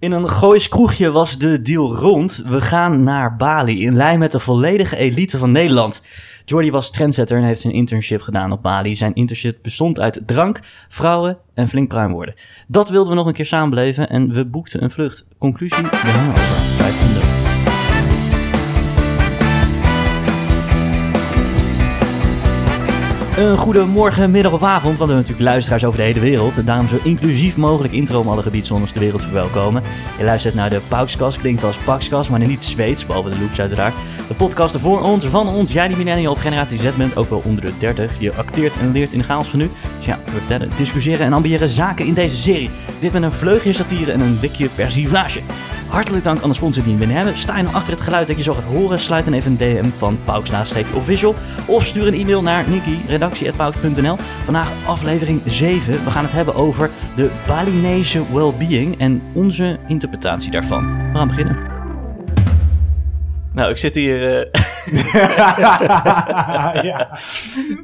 In een Goois kroegje was de deal rond. We gaan naar Bali in lijn met de volledige elite van Nederland. Jordi was trendsetter en heeft een internship gedaan op Bali. Zijn internship bestond uit drank, vrouwen en flink pruim worden. Dat wilden we nog een keer samenbeleven en we boekten een vlucht. Conclusie, we hangen over. Een goede morgen, middag of avond, want we hebben natuurlijk luisteraars over de hele wereld. Daarom zo inclusief mogelijk intro om alle gebiedsonders ter wereld te verwelkomen. Je luistert naar de Paukskas, klinkt als Pakskas, maar niet Zweeds, behalve de loops uiteraard. De podcast voor ons, van ons, jij die millennial of generatie Z bent, ook wel onder de 30. Je acteert en leert in de chaos van nu. Dus ja, we vertellen, discussiëren en ambiëren zaken in deze serie. Dit met een vleugje satire en een blikje persiflage. Hartelijk dank aan de sponsor die we hebben. Sta je nou achter het geluid dat je zo gaat horen? Sluit dan even een DM van Pauks official. Of stuur een e-mail naar Nicky, redactie.pauks.nl. Vandaag aflevering 7. We gaan het hebben over de Balinese well-being en onze interpretatie daarvan. We gaan beginnen. Nou, ik zit hier. Uh... ja.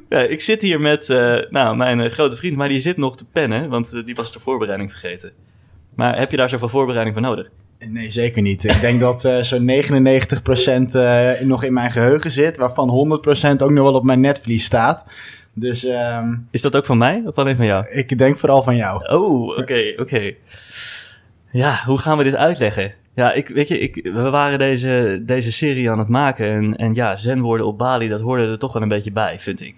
ja. ik zit hier met uh, nou, mijn uh, grote vriend, maar die zit nog te pennen, want die was de voorbereiding vergeten. Maar heb je daar zoveel voorbereiding voor nodig? Nee, zeker niet. Ik denk dat uh, zo'n 99% uh, nog in mijn geheugen zit, waarvan 100% ook nog wel op mijn netvlies staat. Dus, uh, Is dat ook van mij of alleen van jou? Ik denk vooral van jou. Oh, oké, okay, oké. Okay. Ja, hoe gaan we dit uitleggen? Ja, ik, weet je, ik, we waren deze, deze serie aan het maken en, en ja, zenwoorden op Bali, dat hoorde er toch wel een beetje bij, vind ik.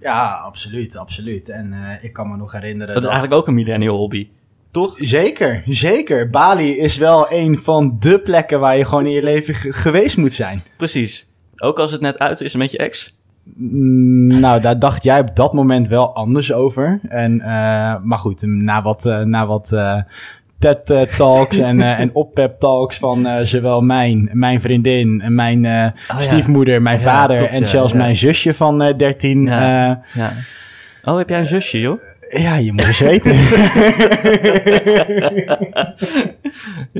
Ja, absoluut, absoluut. En uh, ik kan me nog herinneren. Dat, dat is eigenlijk ook een millennial hobby. Toch? Zeker, zeker. Bali is wel een van de plekken waar je gewoon in je leven geweest moet zijn. Precies. Ook als het net uit is met je ex? Nou, daar dacht jij op dat moment wel anders over. En, uh, maar goed, na wat, uh, na wat uh, TED-talks en, en op-pep-talks van zowel mijn, mijn vriendin, mijn oh, stiefmoeder, ja. mijn ja, vader klopt, en ja, zelfs mijn zusje van 13. Ja. Oh, heb jij een zusje, joh? Ja, je moet eens weten.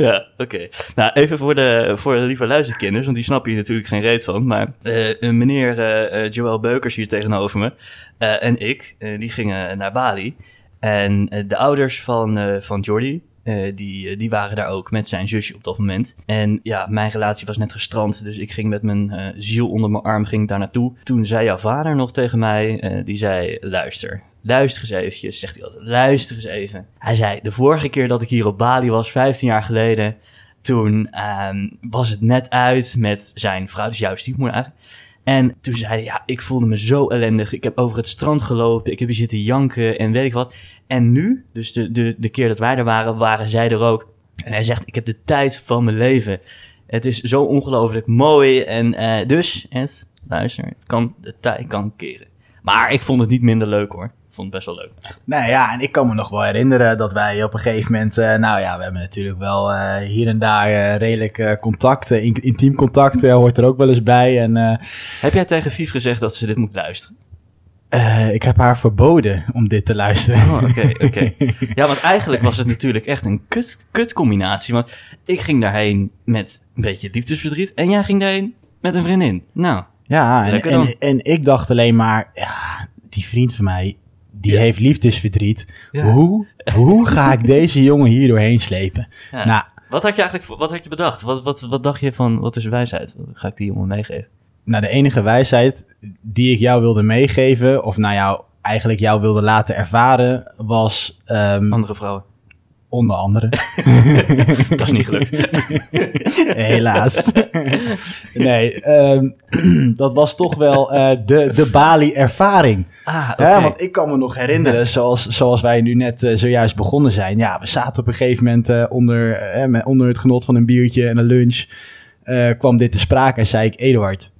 ja, oké. Nou, even voor de, voor de lieve luisterkinders, want die snappen hier natuurlijk geen reet van. Maar uh, meneer uh, Joël Beukers hier tegenover me uh, en ik, die gingen naar Bali. En de ouders van, van Jordi, uh, die, die waren daar ook met zijn zusje op dat moment. En ja, mijn relatie was net gestrand, dus ik ging met mijn ziel onder mijn arm ging daar naartoe. Toen zei jouw vader nog tegen mij, uh, die zei, luister, luister eens eventjes, zegt hij altijd, luister eens even. Hij zei, de vorige keer dat ik hier op Bali was, 15 jaar geleden, toen um, was het net uit met zijn vrouw, dus jouw stiefmoeder. En toen zei hij, ja, ik voelde me zo ellendig. Ik heb over het strand gelopen, ik heb hier zitten janken en weet ik wat. En nu, dus de, de, de keer dat wij er waren, waren zij er ook. En hij zegt, ik heb de tijd van mijn leven. Het is zo ongelooflijk mooi. En uh, dus, Ed, luister, het kan, de tijd kan keren. Maar ik vond het niet minder leuk hoor vond het best wel leuk. Nou ja, en ik kan me nog wel herinneren dat wij op een gegeven moment, uh, nou ja, we hebben natuurlijk wel uh, hier en daar uh, redelijk contact, intiem contact hoort er ook wel eens bij. En, heb jij tegen Vief gezegd dat ze dit moet luisteren? Uh, ik heb haar verboden om dit te luisteren. Oh, oké, oké. Okay. Ja, want eigenlijk was het natuurlijk echt een kut, kut combinatie. Want ik ging daarheen met een beetje liefdesverdriet en jij ging daarheen met een vriendin. Nou, ja, en, en, en, ik dacht alleen maar, ja, die vriend van mij, die heeft liefdesverdriet. Hoe, hoe ga ik deze jongen hier doorheen slepen? Nou, wat had je eigenlijk wat had je bedacht? Wat, wat, wat dacht je van, wat is wijsheid? Ga ik die jongen meegeven? Nou, de enige wijsheid die ik jou wilde meegeven, of nou jou eigenlijk jou wilde laten ervaren, was... Um, Andere vrouwen. Onder andere. dat is niet gelukt. Helaas. nee, um, dat was toch wel uh, de, de Bali-ervaring. Ah, okay. ja, want ik kan me nog herinneren, zoals, zoals wij nu net uh, zojuist begonnen zijn. Ja, we zaten op een gegeven moment uh, onder, onder het genot van een biertje en een lunch. kwam dit te sprake en zei ik, Eduard,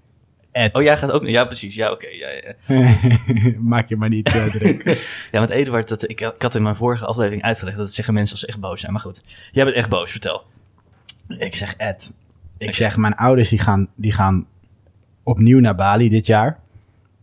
Ed. Oh, jij gaat ook... Ja, precies. Ja, oké. Okay, ja, ja. Maak je maar niet uh, druk. ja, want Eduard, dat, ik, ik had in mijn vorige aflevering uitgelegd... dat het zeggen mensen als ze echt boos zijn. Maar goed, jij bent echt boos. Vertel. Ik zeg Ed. Ik okay. zeg, mijn ouders die gaan, die gaan opnieuw naar Bali dit jaar.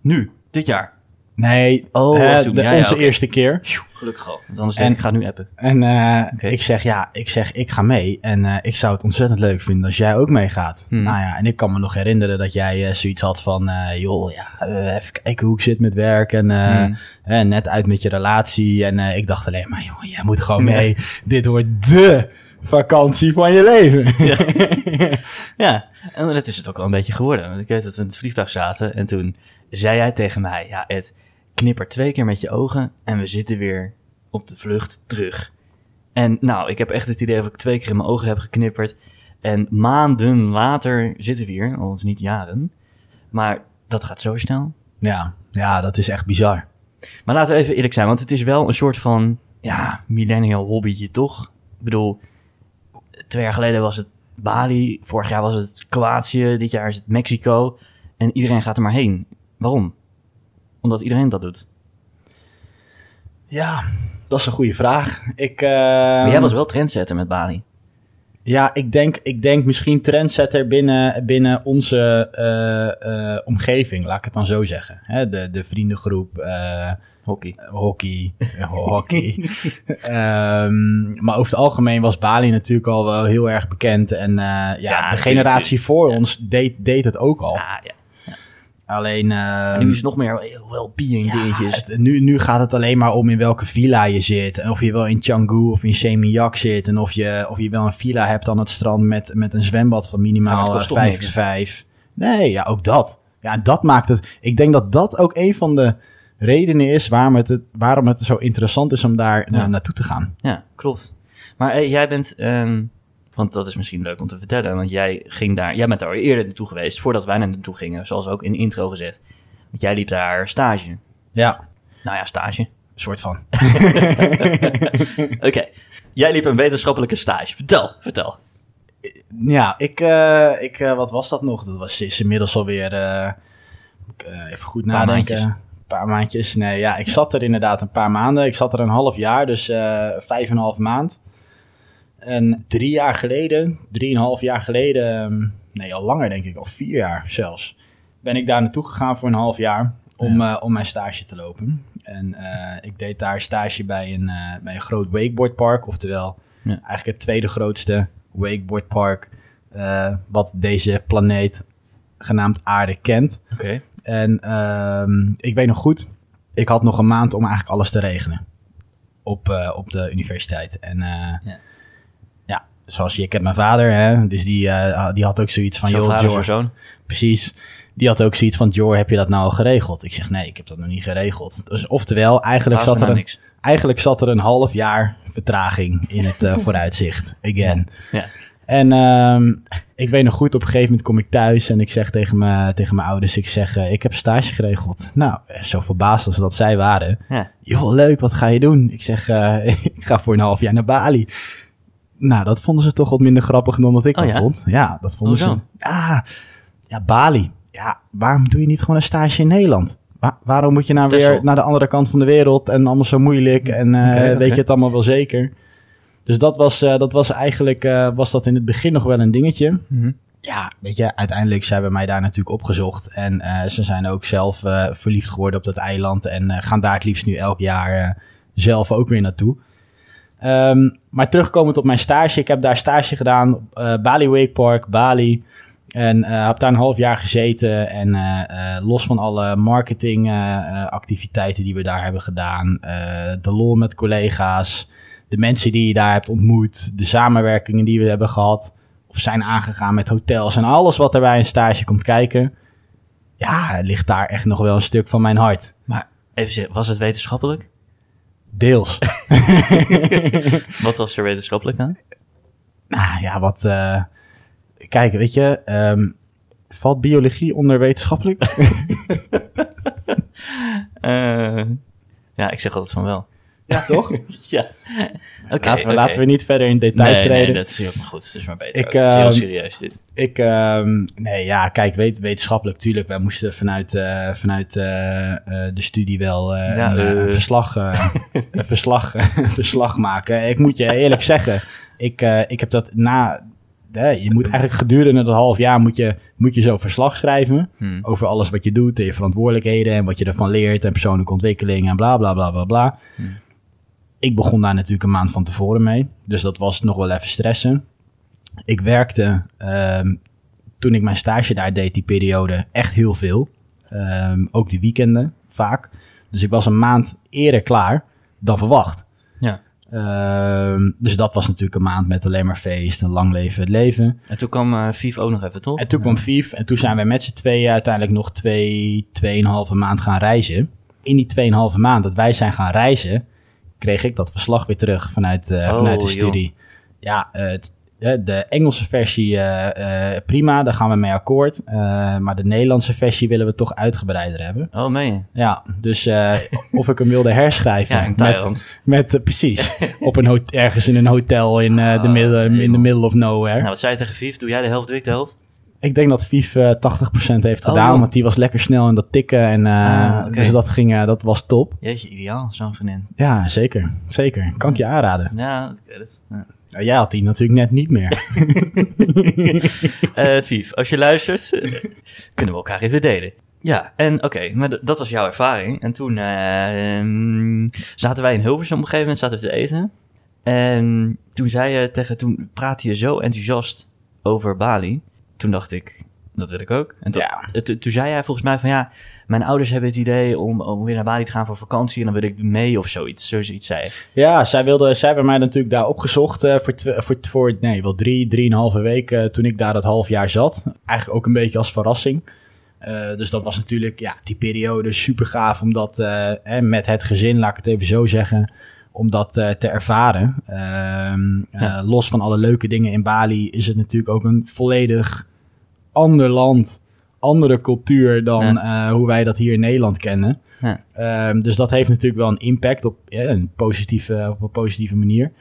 Nu? Dit jaar? Nee, oh, uh, toen, de, ja, ja, onze okay. eerste keer. Gelukkig al. Want anders en, denk ik, ga nu appen. En uh, okay. ik zeg, ja, ik zeg, ik ga mee. En uh, ik zou het ontzettend leuk vinden als jij ook meegaat. Hmm. Nou ja, en ik kan me nog herinneren dat jij zoiets had van, joh, ja, even kijken hoe ik zit met werk. En hmm. net uit met je relatie. En ik dacht alleen maar, jongen, jij moet gewoon mee. Dit wordt de vakantie van je leven. Ja, en dat is het ook wel een beetje geworden. Want ik weet dat we in het vliegtuig zaten en toen zei hij tegen mij... Ja, Ed, knipper twee keer met je ogen en we zitten weer op de vlucht terug. En nou, ik heb echt het idee dat ik twee keer in mijn ogen heb geknipperd. En maanden later zitten we hier, al is niet jaren. Maar dat gaat zo snel. Ja, ja, dat is echt bizar. Maar laten we even eerlijk zijn, want het is wel een soort van... Ja, millennial hobbytje, toch? Ik bedoel, twee jaar geleden was het Bali. Vorig jaar was het Kroatië. Dit jaar is het Mexico. En iedereen gaat er maar heen. Waarom? Omdat iedereen dat doet. Ja, dat is een goede vraag. Ik, eh, Maar jij was wel trendsetter met Bali. Ja, ik denk, ik denk misschien trendsetter binnen, binnen onze eh, eh, omgeving, laat ik het dan zo zeggen. Hè, de, de vriendengroep, eh, Hockey. hockey, hockey. Ehm, maar over het algemeen was Bali natuurlijk al wel heel erg bekend. En ja, Ja, de generatie voor ons deed, deed het ook al. Ah, ja. Alleen... ehm, En nu is het nog meer well-being ja, dingetjes. het- nu, nu gaat het alleen maar om in welke villa je zit. En of je wel in Canggu of in Seminyak zit. En of je, of je wel een villa hebt aan het strand met, met een zwembad van minimaal het kost toch 5 niks. keer 5. Nee, ja, ook dat. Ja, en dat maakt het... Ik denk dat dat ook een van de redenen is waarom het, waarom het zo interessant is om daar Ja. naartoe te gaan. Ja, klopt. Maar jij bent, ehm, want dat is misschien leuk om te vertellen, want jij ging daar, jij bent daar al eerder naartoe geweest, voordat wij naar naartoe gingen, zoals ook in de intro gezet. Want jij liep daar stage. Ja, Nou ja, stage. een soort van. Oké, jij liep een wetenschappelijke stage. Vertel, vertel. Ja, ik, eh, ik eh, wat was dat nog? Dat was is inmiddels alweer, eh, even goed Paar nadenken. maandjes. Een paar maandjes. Nee, ja, ik zat er inderdaad een paar maanden. Ik zat er een half jaar, dus vijf en een half maand. En drie jaar geleden, drieënhalf jaar geleden, ehm, nee, al langer denk ik, al vier jaar zelfs, ben ik daar naartoe gegaan voor een half jaar om, eh, om mijn stage te lopen. En eh, ik deed daar stage bij een, eh, bij een groot wakeboardpark, oftewel Ja. eigenlijk het tweede grootste wakeboardpark wat deze planeet genaamd aarde kent. Oké. En ehm, ik weet nog goed, ik had nog een maand om eigenlijk alles te regelen op, op de universiteit. En Ja. Zoals je, ik heb mijn vader, hè, dus die, eh, die had ook zoiets van, Zo joh, vader zoon. precies. Die had ook zoiets van, Jor, heb je dat nou al geregeld? Ik zeg, nee, ik heb dat nog niet geregeld. Dus oftewel, eigenlijk zat, er een, niks. eigenlijk zat er een half jaar vertraging in het eh, vooruitzicht. Again. Ja. En ehm, ik weet nog goed, op een gegeven moment kom ik thuis en ik zeg tegen, me, tegen mijn ouders, ik zeg, eh, ik heb stage geregeld. Nou, zo verbaasd als dat zij waren. Ja. Joh, leuk, wat ga je doen? Ik zeg, ik ga voor een half jaar naar Bali. Nou, dat vonden ze toch wat minder grappig dan dat ik Oh dat ja? vond. Ja, dat vonden Hoezo? ze. Ah, ja, Bali. Ja, waarom doe je niet gewoon een stage in Nederland? Wa- waarom moet je nou Texel. weer naar de andere kant van de wereld en allemaal zo moeilijk en eh, weet je het allemaal wel zeker? Dus dat was, eh, dat was eigenlijk, eh, was dat in het begin nog wel een dingetje. Mhm. Ja, weet je, uiteindelijk zijn we mij daar natuurlijk opgezocht. En eh, ze zijn ook zelf eh, verliefd geworden op dat eiland. En eh, gaan daar het liefst nu elk jaar eh, zelf ook weer naartoe. Ehm, maar terugkomend op mijn stage. Ik heb daar stage gedaan eh, Bali Wake Park, Bali. En eh heb daar een half jaar gezeten. En eh, los van alle marketingactiviteiten die we daar hebben gedaan. de lol met collega's. De mensen die je daar hebt ontmoet. De samenwerkingen die we hebben gehad. Of zijn aangegaan met hotels. En alles wat er bij een stage komt kijken. Ja, ligt daar echt nog wel een stuk van mijn hart. Maar even was het wetenschappelijk? Deels. Wat was er wetenschappelijk aan? Nou ja, wat. eh, kijk, weet je. ehm, valt biologie onder wetenschappelijk? Eh, ja, ik zeg altijd van wel. Ja, toch? ja. Oké. laten, we, laten we niet verder in details nee, treden. nee, dat is heel goed. Het is maar beter. Ik, is heel ehm, serieus dit. Ik, ehm, nee, ja, kijk, weet, wetenschappelijk, tuurlijk. Wij moesten vanuit, eh, vanuit eh, eh, de studie wel Ja, een, een verslag, een verslag, maken. Ik moet je eerlijk zeggen, ik, ik heb dat na... je moet eigenlijk gedurende dat half jaar moet je, moet je zo'n verslag schrijven. Hmm. Over alles wat je doet en je verantwoordelijkheden en wat je ervan leert en persoonlijke ontwikkeling en bla bla bla bla bla. Hmm. Ik begon daar natuurlijk een maand van tevoren mee. Dus dat was nog wel even stressen. Ik werkte ehm, toen ik mijn stage daar deed, die periode, echt heel veel. Ehm, ook die weekenden vaak. Dus ik was een maand eerder klaar dan verwacht. Ja. Ehm, dus dat was natuurlijk een maand met alleen maar feest en lang leven het leven. En toen kwam uh, Vief ook nog even, toch? En toen kwam Vief en toen zijn wij met z'n tweeën uiteindelijk nog twee, tweeënhalve maand gaan reizen. In die tweeënhalve maand dat wij zijn gaan reizen, kreeg ik dat verslag weer terug vanuit, uh, oh, vanuit de studie. Joh. Ja, het, de Engelse versie uh, prima, daar gaan we mee akkoord. Maar de Nederlandse versie willen we toch uitgebreider hebben. Oh, meen je? Ja, dus of ik hem wilde herschrijven. ja, in Thailand. Met, met precies, op een ergens in een hotel in, de middle, in the middle of nowhere. Nou, wat zei je tegen Vief? Doe jij de helft, doe ik de helft? Ik denk dat Vief 80% heeft gedaan, oh, want die was lekker snel in dat tikken. En, ah, okay. Dus dat, ging, dat was top. Jeetje, ideaal, zo'n vriendin. Ja, zeker. Zeker. Kan ik je aanraden. Ja, ik weet het. Ja. Jij had die natuurlijk net niet meer. Vief, als je luistert, kunnen we elkaar even delen. Ja, en oké, maar dat was jouw ervaring. En toen uh, zaten wij in Hilversum op een gegeven moment zaten we te eten. En toen zei je tegen, toen praatte je zo enthousiast over Bali. Toen dacht ik, dat wil ik ook. En toen, ja. toen zei jij volgens mij van ja, mijn ouders hebben het idee om, om weer naar Bali te gaan voor vakantie en dan wil ik mee of zoiets. Zoiets zei Ja, zij wilde, zij hebben mij natuurlijk daar opgezocht uh, voor, voor, voor, nee, wel drie, drieënhalve weken uh, toen ik daar dat half jaar zat. Eigenlijk ook een beetje als verrassing. Uh, dus dat was natuurlijk, ja, die periode super gaaf om dat met het gezin, laat ik het even zo zeggen, om dat te ervaren. Ehm, ja. los van alle leuke dingen in Bali is het natuurlijk ook een volledig ander land, andere cultuur dan uh, hoe wij dat hier in Nederland kennen. Ja. Um, dus dat heeft natuurlijk wel een impact op, een, positieve, op een positieve manier.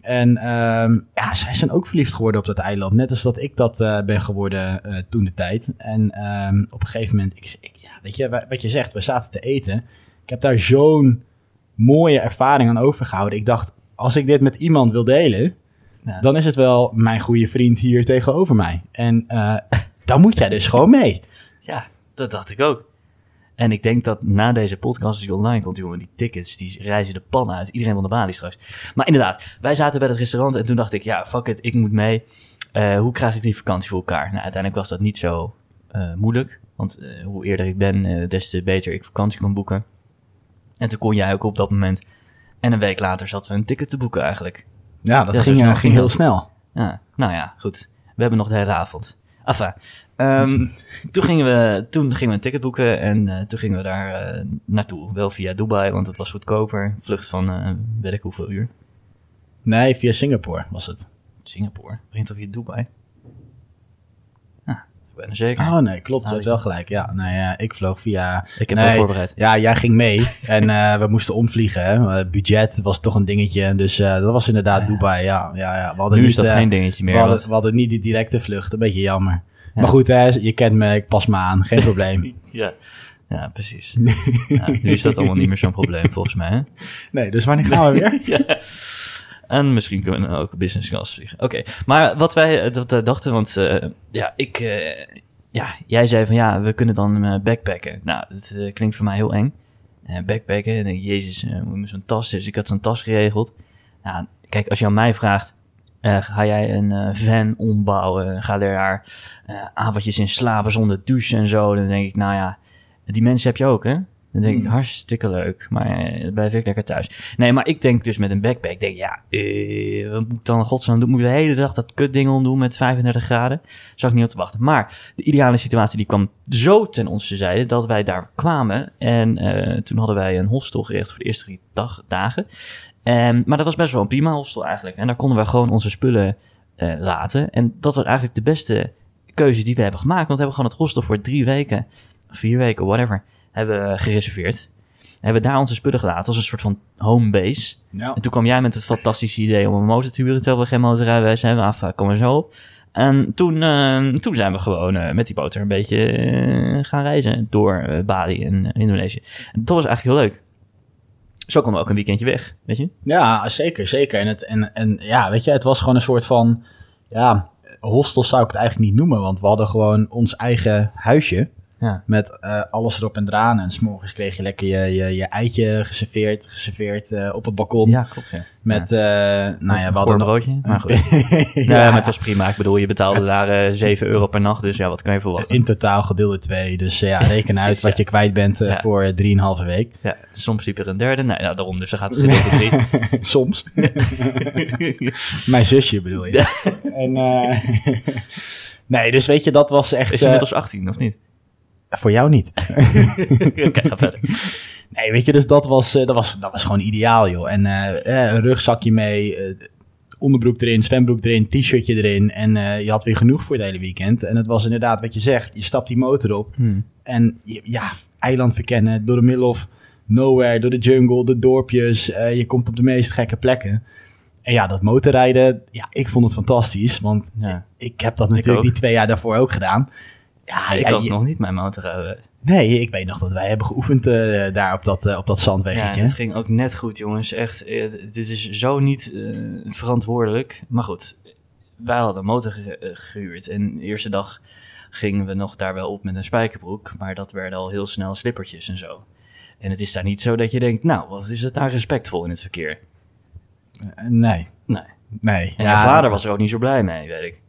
En um, ja, zij zijn ook verliefd geworden op dat eiland. Net als dat ik dat uh, ben geworden uh, toen de tijd. En um, op een gegeven moment, ik, ik, ja, weet je, wat je zegt, we zaten te eten. Ik heb daar zo'n mooie ervaring aan overgehouden. Ik dacht, als ik dit met iemand wil delen, ja. dan is het wel mijn goede vriend hier tegenover mij. En uh, dan moet jij dus gewoon mee. Ja, dat dacht ik ook. En ik denk dat na deze podcast, als die online komt, jongen, die tickets, die reizen de pan uit. Iedereen van de balie straks. Maar inderdaad, wij zaten bij het restaurant en toen dacht ik, ja, fuck it, ik moet mee. Uh, hoe krijg ik die vakantie voor elkaar? Nou, uiteindelijk was dat niet zo uh, moeilijk. Want hoe eerder ik ben, des te beter ik vakantie kon boeken. En toen kon jij ook op dat moment. En een week later zaten we een ticket te boeken eigenlijk. Ja, dat, ging, ging heel snel. Ja, nou ja, goed. We hebben nog de hele avond. Enfin, um, toen, gingen we, toen gingen we een ticket boeken en uh, toen gingen we daar uh, naartoe. Wel via Dubai, want het was goedkoper. Vlucht van uh, weet ik hoeveel uur. Nee, via Singapore was het. Singapore? Begint toch via Dubai? Ben er zeker. Oh nee, klopt. Ah, je hebt wel gelijk. Ja, nee, ja, ik vloog via... Ik heb nee, voorbereid. Ja, jij ging mee en we moesten omvliegen. Hè. budget was toch een dingetje. Dus dat was inderdaad Dubai. Ja, ja, ja. We hadden nu niet, is dat geen dingetje meer. We hadden, we hadden niet die directe vlucht. Een beetje jammer. Maar goed, hè, je kent me, ik pas me aan, geen probleem. ja. Ja, precies. ja, nu is dat allemaal niet meer zo'n probleem, volgens mij. Hè? Nee, dus wanneer gaan we weer? ja. En misschien kunnen we ook business class vliegen. Oké, maar wat wij eh, dat, uh, dachten, want uh, ja, ik, ja, jij zei van ja, we kunnen dan backpacken. Nou, dat klinkt voor mij heel eng. backpacken, en denk, jezus, zo'n tas. Dus ik had zo'n tas geregeld. Nou, kijk, als je aan mij vraagt, ga jij een van ombouwen? Ga daar uh, avondjes in slapen zonder douche en zo? Dan denk ik, nou ja, die mensen heb je ook, hè? Dan denk ik, hmm. hartstikke leuk. Maar uh, blijf ik lekker thuis. Nee, maar ik denk dus met een backpack, denk ja, uh, wat moet dan godsnaam doen? Moet ik de hele dag dat kutding omdoen met 35 graden? Zou ik niet op te wachten. Maar de ideale situatie die kwam zo ten onze zijde dat wij daar kwamen. En uh, toen hadden wij een hostel gericht voor de eerste drie dag, dagen. Um, maar dat was best wel een prima hostel eigenlijk. En daar konden we gewoon onze spullen uh, laten. En dat was eigenlijk de beste keuze die we hebben gemaakt. Want we hebben gewoon het hostel voor drie weken, vier weken, whatever, hebben gereserveerd. Hebben we daar onze spullen gelaten als een soort van home base. Ja. En toen kwam jij met het fantastische idee om een motor te huren, terwijl we geen motorrijbewijs hebben. Af, kom er zo op. En toen, uh, toen zijn we gewoon uh, met die boter een beetje uh, gaan reizen door Bali en Indonesië. En dat was eigenlijk heel leuk zo konden we ook een weekendje weg, weet je? Ja, zeker, zeker. En, het, en, en ja, weet je, het was gewoon een soort van, ja, hostel zou ik het eigenlijk niet noemen, want we hadden gewoon ons eigen huisje. Ja. Met eh, alles erop en eraan. En s'morgens kreeg je lekker je, je, je eitje geserveerd, geserveerd eh, op het balkon. Ja, klopt. Ja. Met, eh, nou ja, we een hadden broodje. Maar goed. ja, Ja, maar het was prima. Ik bedoel, je betaalde daar eh 7 euro per nacht. Dus ja, wat kan je verwachten? in totaal gedeelde twee. Dus ja, reken uit wat je kwijt bent voor eh, drieënhalve week. Ja, soms liep er een derde. Nou ja, daarom. Dus dan gaat het gedeelte drie. Soms. Mijn zusje bedoel je. En, nee, dus weet je, dat was echt... Is eh, inmiddels 18, of niet? Voor jou niet. Oké, ga verder. Nee, weet je, dus dat was, eh, dat was, dat was gewoon ideaal, joh. En eh, eh, een rugzakje mee, onderbroek erin, zwembroek erin, t-shirtje erin. En je had weer genoeg voor het hele weekend. En het was inderdaad wat je zegt. Je stapt die motor op Hmm. en je- ja, eiland verkennen door de middle of nowhere, door de jungle, de dorpjes. Je komt op de meest gekke plekken. En ja, dat motorrijden, ja, ik vond het fantastisch. Want Ja. ik heb dat natuurlijk die twee jaar daarvoor ook gedaan. Ja, Ik ja, je- nog niet mijn motorrijden. Nee, ik weet nog dat wij hebben geoefend eh, daar op dat, eh, op dat Ja, zandweggetje. het ging ook net goed, jongens. Echt, eh, dit is zo niet verantwoordelijk. Maar goed, wij hadden een motor ge- eh, gehuurd. En de eerste dag gingen we nog daar wel op met een spijkerbroek. Maar dat werden al heel snel slippertjes en zo. En het is daar niet zo dat je denkt, nou, wat is het daar respectvol in het verkeer? Nee, Nee. nee. En je vader was er ook niet zo blij mee, weet ik.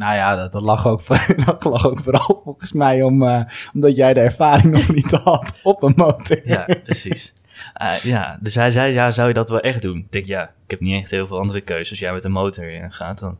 Nou ja, dat, dat lag, ook, dat lag ook vooral volgens mij om, eh, omdat jij de ervaring nog niet had op een motor. Ja, precies. Eh, ja, dus hij zei, ja, zou je dat wel echt doen? Ik denk, ja, ik heb niet echt heel veel andere keuzes. Als jij met een motor gaat, dan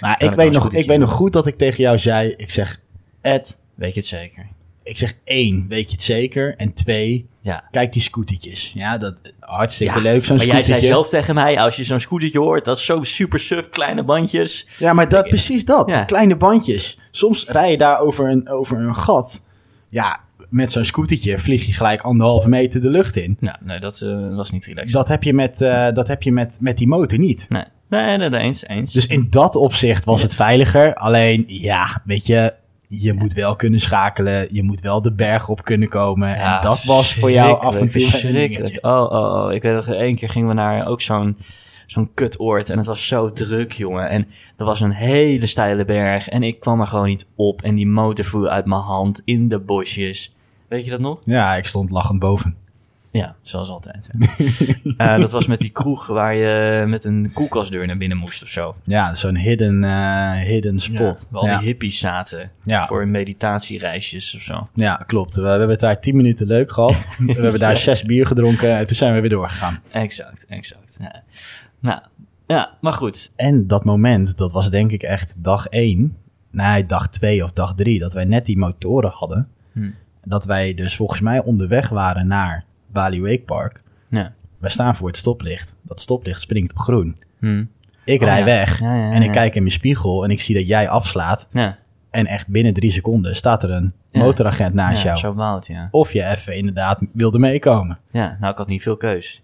Nou, ik, weet nog, ik weet nog goed dat ik tegen jou zei, ik zeg, Ed, weet je het zeker. ik zeg één, weet je het zeker? En twee, Ja. kijk die scootertjes. Ja, dat hartstikke Ja, leuk, zo'n maar jij scootertje. zei zelf tegen mij, als je zo'n scootertje hoort, dat is zo super suf, kleine bandjes. Ja, maar dat, precies dat. Ja. Kleine bandjes. Soms rij je daar over een, over een gat. Ja, met zo'n scootertje vlieg je gelijk anderhalve meter de lucht in. Nou, nee, dat eh, was niet relaxed. Dat heb je met, eh, dat heb je met, met die motor niet. Nee, nee, nee, nee, eens, eens. Dus in dat opzicht was het veiliger. Alleen, ja, weet je, je moet wel kunnen schakelen. Je moet wel de berg op kunnen komen. Ja, en dat was voor jou af en toe een verschrikkelijk. Oh, oh, oh. Ik weet nog, één keer gingen we naar ook zo'n zo'n kutoord en het was zo druk, jongen. En er was een hele steile berg en ik kwam er gewoon niet op. En die motor voer uit mijn hand in de bosjes. Weet je dat nog? Ja, ik stond lachend boven. Ja, zoals altijd. Eh, dat was met die kroeg waar je met een koelkastdeur naar binnen moest of zo. Ja, zo'n hidden, eh, hidden Ja, spot. waar al Ja, die hippies zaten Ja. voor meditatiereisjes of zo. ja, klopt. We, we hebben het daar tien minuten leuk gehad. we hebben daar zes bier gedronken en toen zijn we weer doorgegaan. Exact, exact. Ja. Nou, ja, maar goed. En dat moment, dat was denk ik echt dag één. Nee, dag twee of dag drie. Dat wij net die motoren hadden. Hm. Dat wij dus volgens mij onderweg waren naar Bali Wake Park. Ja. Wij staan voor het stoplicht. Dat stoplicht springt op groen. Hm. Ik Oh, rij ja. weg Ja, en ik kijk in mijn spiegel en ik zie dat jij afslaat. Ja, En echt binnen drie seconden staat er een motoragent naast jou. zo ja. Of je even inderdaad wilde meekomen. Ja, nou, ik had niet veel keus.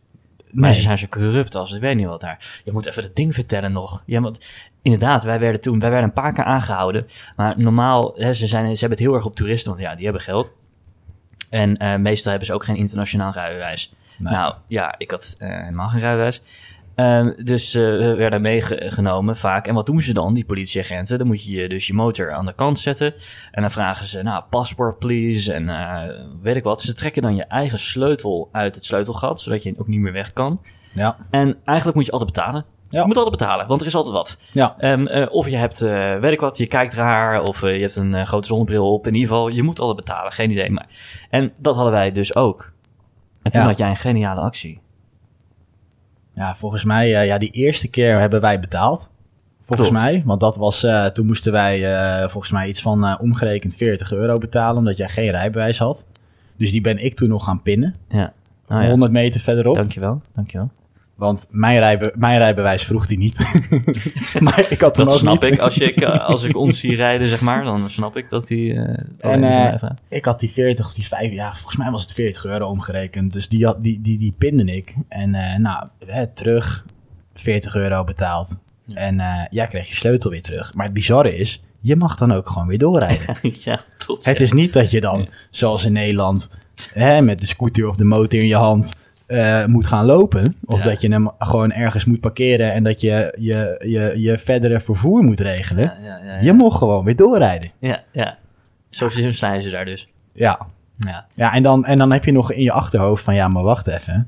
Maar Nee. ze zijn zo corrupt als ik weet niet wat daar. Je moet even dat ding vertellen nog. Ja, want inderdaad, wij werden toen, wij werden een paar keer aangehouden. Maar normaal, hè, ze, zijn, ze hebben het heel erg op toeristen, want ja, die hebben geld. En eh, meestal hebben ze ook geen internationaal rijbewijs. Nee. Nou ja, ik had eh, helemaal geen rijbewijs. Ehm, dus eh, we werden meegenomen vaak. En wat doen ze dan, die politieagenten? Dan moet je dus je motor aan de kant zetten. En dan vragen ze, nou, passport please. En weet ik wat. Ze trekken dan je eigen sleutel uit het sleutelgat, zodat je ook niet meer weg kan. Ja, En eigenlijk moet je altijd betalen. Ja. Je moet altijd betalen, want er is altijd wat. ja. Ehm, eh, of je hebt, eh, weet ik wat, je kijkt raar, of eh, je hebt een grote zonnebril op. In ieder geval, je moet altijd betalen, geen idee. Maar... En dat hadden wij dus ook. En toen Ja. had jij een geniale actie. Ja, volgens mij, ja, die eerste keer hebben wij betaald. Volgens Klopt. mij. Want dat was, toen moesten wij volgens mij iets van omgerekend 40 euro betalen. Omdat jij geen rijbewijs had. Dus die ben ik toen nog gaan pinnen. Ja. Oh, ja. 100 meter verderop. Dankjewel, dankjewel. Want mijn, rijbe mijn rijbewijs vroeg hij niet. maar ik had Dat ook snap niet. ik. Als, je, eh, als ik ons zie rijden, zeg maar, dan snap ik dat die... eh, En eh, ik had die 40 of die 5, ja, volgens mij was het 40 euro omgerekend. Dus die, had, die, die, die pinde ik. En nou, hè, terug 40 euro betaald. En jij kreeg je sleutel weer terug. Maar het bizarre is, je mag dan ook gewoon weer doorrijden. ja, klopt. het ja. is niet dat je dan, zoals in Nederland, hè, met de scooter of de motor in je hand eh, moet gaan lopen. Of Ja. dat je hem gewoon ergens moet parkeren en dat je je, je, je verdere vervoer moet regelen. Ja, ja, ja, ja. Je mocht gewoon weer doorrijden. Ja, ja. Zo zijn ze daar dus. Ja. Ja. Ja, en dan, en dan heb je nog in je achterhoofd van, ja, maar wacht even.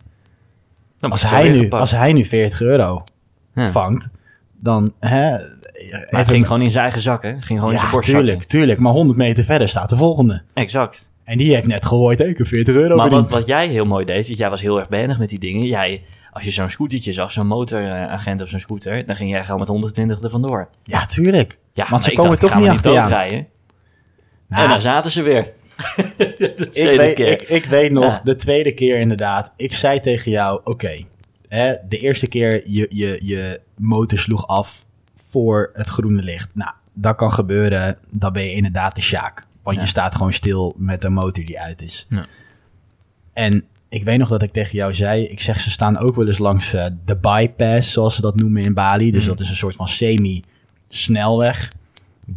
Dan Als hij, nu, gepakt. als hij nu 40 euro Ja. vangt, dan... Hè, Maar het ging gewoon in zijn eigen zak, hè? Het ging gewoon in zijn ja, borstzak. tuurlijk, tuurlijk. Maar 100 meter verder staat de volgende. Exact. En die heeft net gehoord, ik heb 40 euro Maar wat, wat jij heel mooi deed, want jij was heel erg behendig met die dingen. Jij, als je zo'n scootertje zag, zo'n motoragent op zo'n scooter, dan ging jij gewoon met 120 er vandoor. Ja, tuurlijk. Ja, Want ze ik komen dacht, toch niet achter. Nou, en daar zaten ze weer. de ik, tweede weet, keer. ik, ik weet nog, Ja. de tweede keer inderdaad. Ik zei tegen jou, oké. hè, de eerste keer je, je, je motor sloeg af voor het groene licht. Nou, dat kan gebeuren. Dan ben je inderdaad de sjaak. Want Ja. je staat gewoon stil met een motor die uit is. Ja. En ik weet nog dat ik tegen jou zei, ik zeg ze staan ook wel eens langs eh, de bypass, zoals ze dat noemen in Bali. Dus Mhm. dat is een soort van semi-snelweg.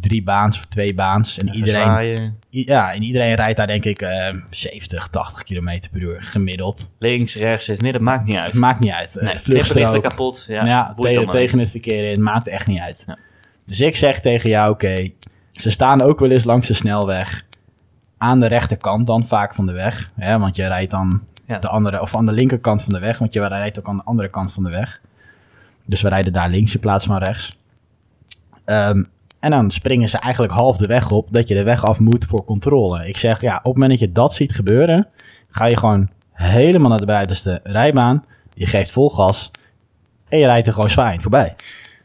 Drie baans of twee baans. En iedereen, Ja, en iedereen rijdt daar denk ik eh 70, 80 kilometer per uur gemiddeld. Links, rechts, het midden, maakt niet uit. Het maakt niet uit. nee, Nee, vluchtstrook. kapot. Ja, tegen, tegen het verkeer in. Maakt echt niet uit. Ja. Dus ik zeg tegen jou, oké, ze staan ook wel eens langs de snelweg. Aan de rechterkant dan vaak van de weg. Hè, want je rijdt dan Ja. de andere, of aan de linkerkant van de weg. Want je rijdt ook aan de andere kant van de weg. Dus we rijden daar links in plaats van rechts. Ehm, en dan springen ze eigenlijk half de weg op dat je de weg af moet voor controle. Ik zeg, ja, op het moment dat je dat ziet gebeuren, ga je gewoon helemaal naar de buitenste rijbaan. Je geeft vol gas en je rijdt er gewoon zwaaiend voorbij.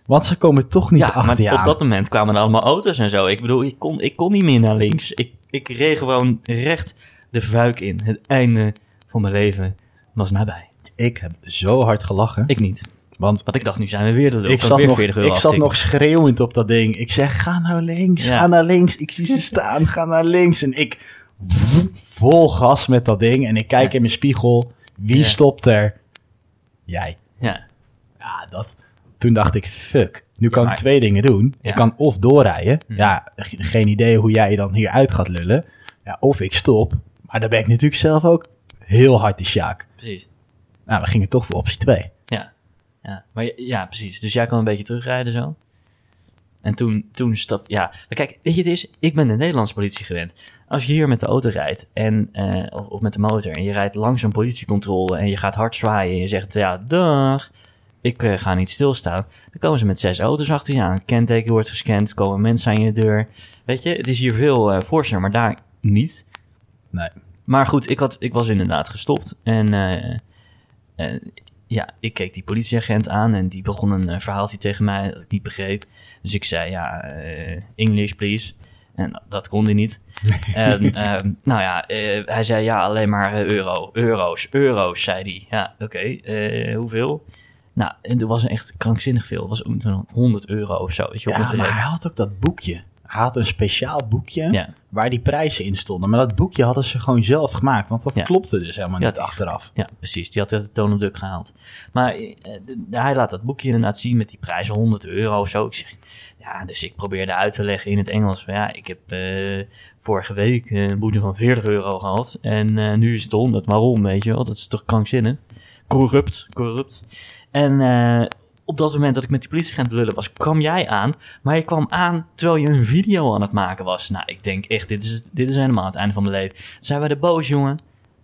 Want ze komen toch niet Ja, achter maar op dat moment kwamen er allemaal auto's en zo. Ik bedoel, ik kon, ik kon niet meer naar links. Ik, ik reed gewoon recht de vuik in. Het einde van mijn leven was nabij. Ik heb zo hard gelachen. Ik niet. want Want ik dacht, nu zijn we weer de lul. ik zat, weer nog, 40 euro ik zat nog schreeuwend op dat ding. Ik zeg, ga nou links, Ja. ga naar links. Ik zie ze staan, ga naar links. En ik vol gas met dat ding. En ik kijk Ja. in mijn spiegel. Wie Ja. stopt er? Jij. Ja, Ja, dat. Toen dacht ik, fuck. Nu kan maar- ik twee dingen doen. Ja. Ik kan of doorrijden. Hm. Ja, ge- geen idee hoe jij dan hieruit gaat lullen. Ja, of ik stop. Maar dan ben ik natuurlijk zelf ook heel hard de sjaak. precies. Nou, we gingen toch voor optie 2. Ja, ja. Maar ja, precies. Dus jij kan een beetje terugrijden zo. En toen, toen stapte... Ja, maar kijk, weet je het is? Ik ben de Nederlandse politie gewend. Als je hier met de auto rijdt, en, eh, of, of met de motor... en je rijdt langs een politiecontrole en je gaat hard zwaaien... en je zegt, ja, dag, ik eh, ga niet stilstaan... dan komen ze met zes auto's achter je aan. Het kenteken wordt gescand, komen mensen aan je deur. Weet je, het is hier veel forser, maar daar niet. Nee. Maar goed, ik, had, ik was inderdaad gestopt. En eh, ja, ik keek die politieagent aan en die begon een verhaaltje tegen mij dat ik niet begreep. Dus ik zei, ja, English please. En dat kon hij niet. en, ehm, nou ja, hij zei, ja, alleen maar euro, euro's, euro's, zei hij. Ja, oké, eh, hoeveel? Nou, en er was echt krankzinnig veel. Het was zo'n 100 euro of zo, weet je Ja, maar hij had ook dat boekje. Hij had een speciaal boekje Ja. waar die prijzen in stonden. Maar dat boekje hadden ze gewoon zelf gemaakt. Want dat Ja. klopte dus helemaal niet achteraf. Ja, precies. Die had het Donald Duck gehaald. Maar eh, hij laat dat boekje inderdaad zien met die prijzen 100 euro of zo. Ik zeg, ja, dus ik probeerde uit te leggen in het Engels. van, Ja, ik heb eh, vorige week een boete van 40 euro gehad. En eh, nu is het 100. Waarom, weet je wel? Dat is toch krankzinnig? Corrupt, corrupt. En eh, op dat moment dat ik met die politieagent lullen was, kwam jij aan. Maar je kwam aan terwijl je een video aan het maken was. Nou, ik denk echt, dit is, dit is helemaal het einde van mijn leven. Zijn wij de boos, jongen?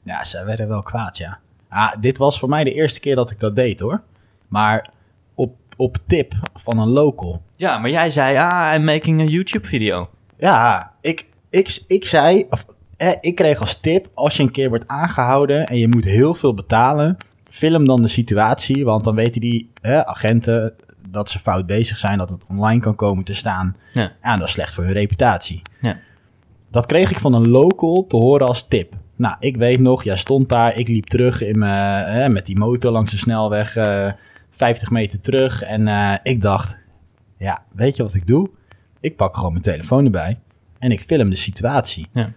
Ja, ze werden wel kwaad, ja. Ah, dit was voor mij de eerste keer dat ik dat deed, hoor. Maar op, op tip van een local. Ja, maar jij zei, ah, I'm making a YouTube-video. Ja, ik, ik, ik zei, of, eh, ik kreeg als tip, als je een keer wordt aangehouden en je moet heel veel betalen, film dan de situatie, want dan weten die eh, agenten dat ze fout bezig zijn, dat het online kan komen te staan. Ja. Ja, dat is slecht voor hun reputatie. Ja. Dat kreeg ik van een local te horen als tip. Nou, ik weet nog, jij stond daar, ik liep terug in mijn, eh, met die motor langs de snelweg, eh 50 meter terug. En eh, ik dacht, ja, weet je wat ik doe? Ik pak gewoon mijn telefoon erbij en ik film de situatie. Ja.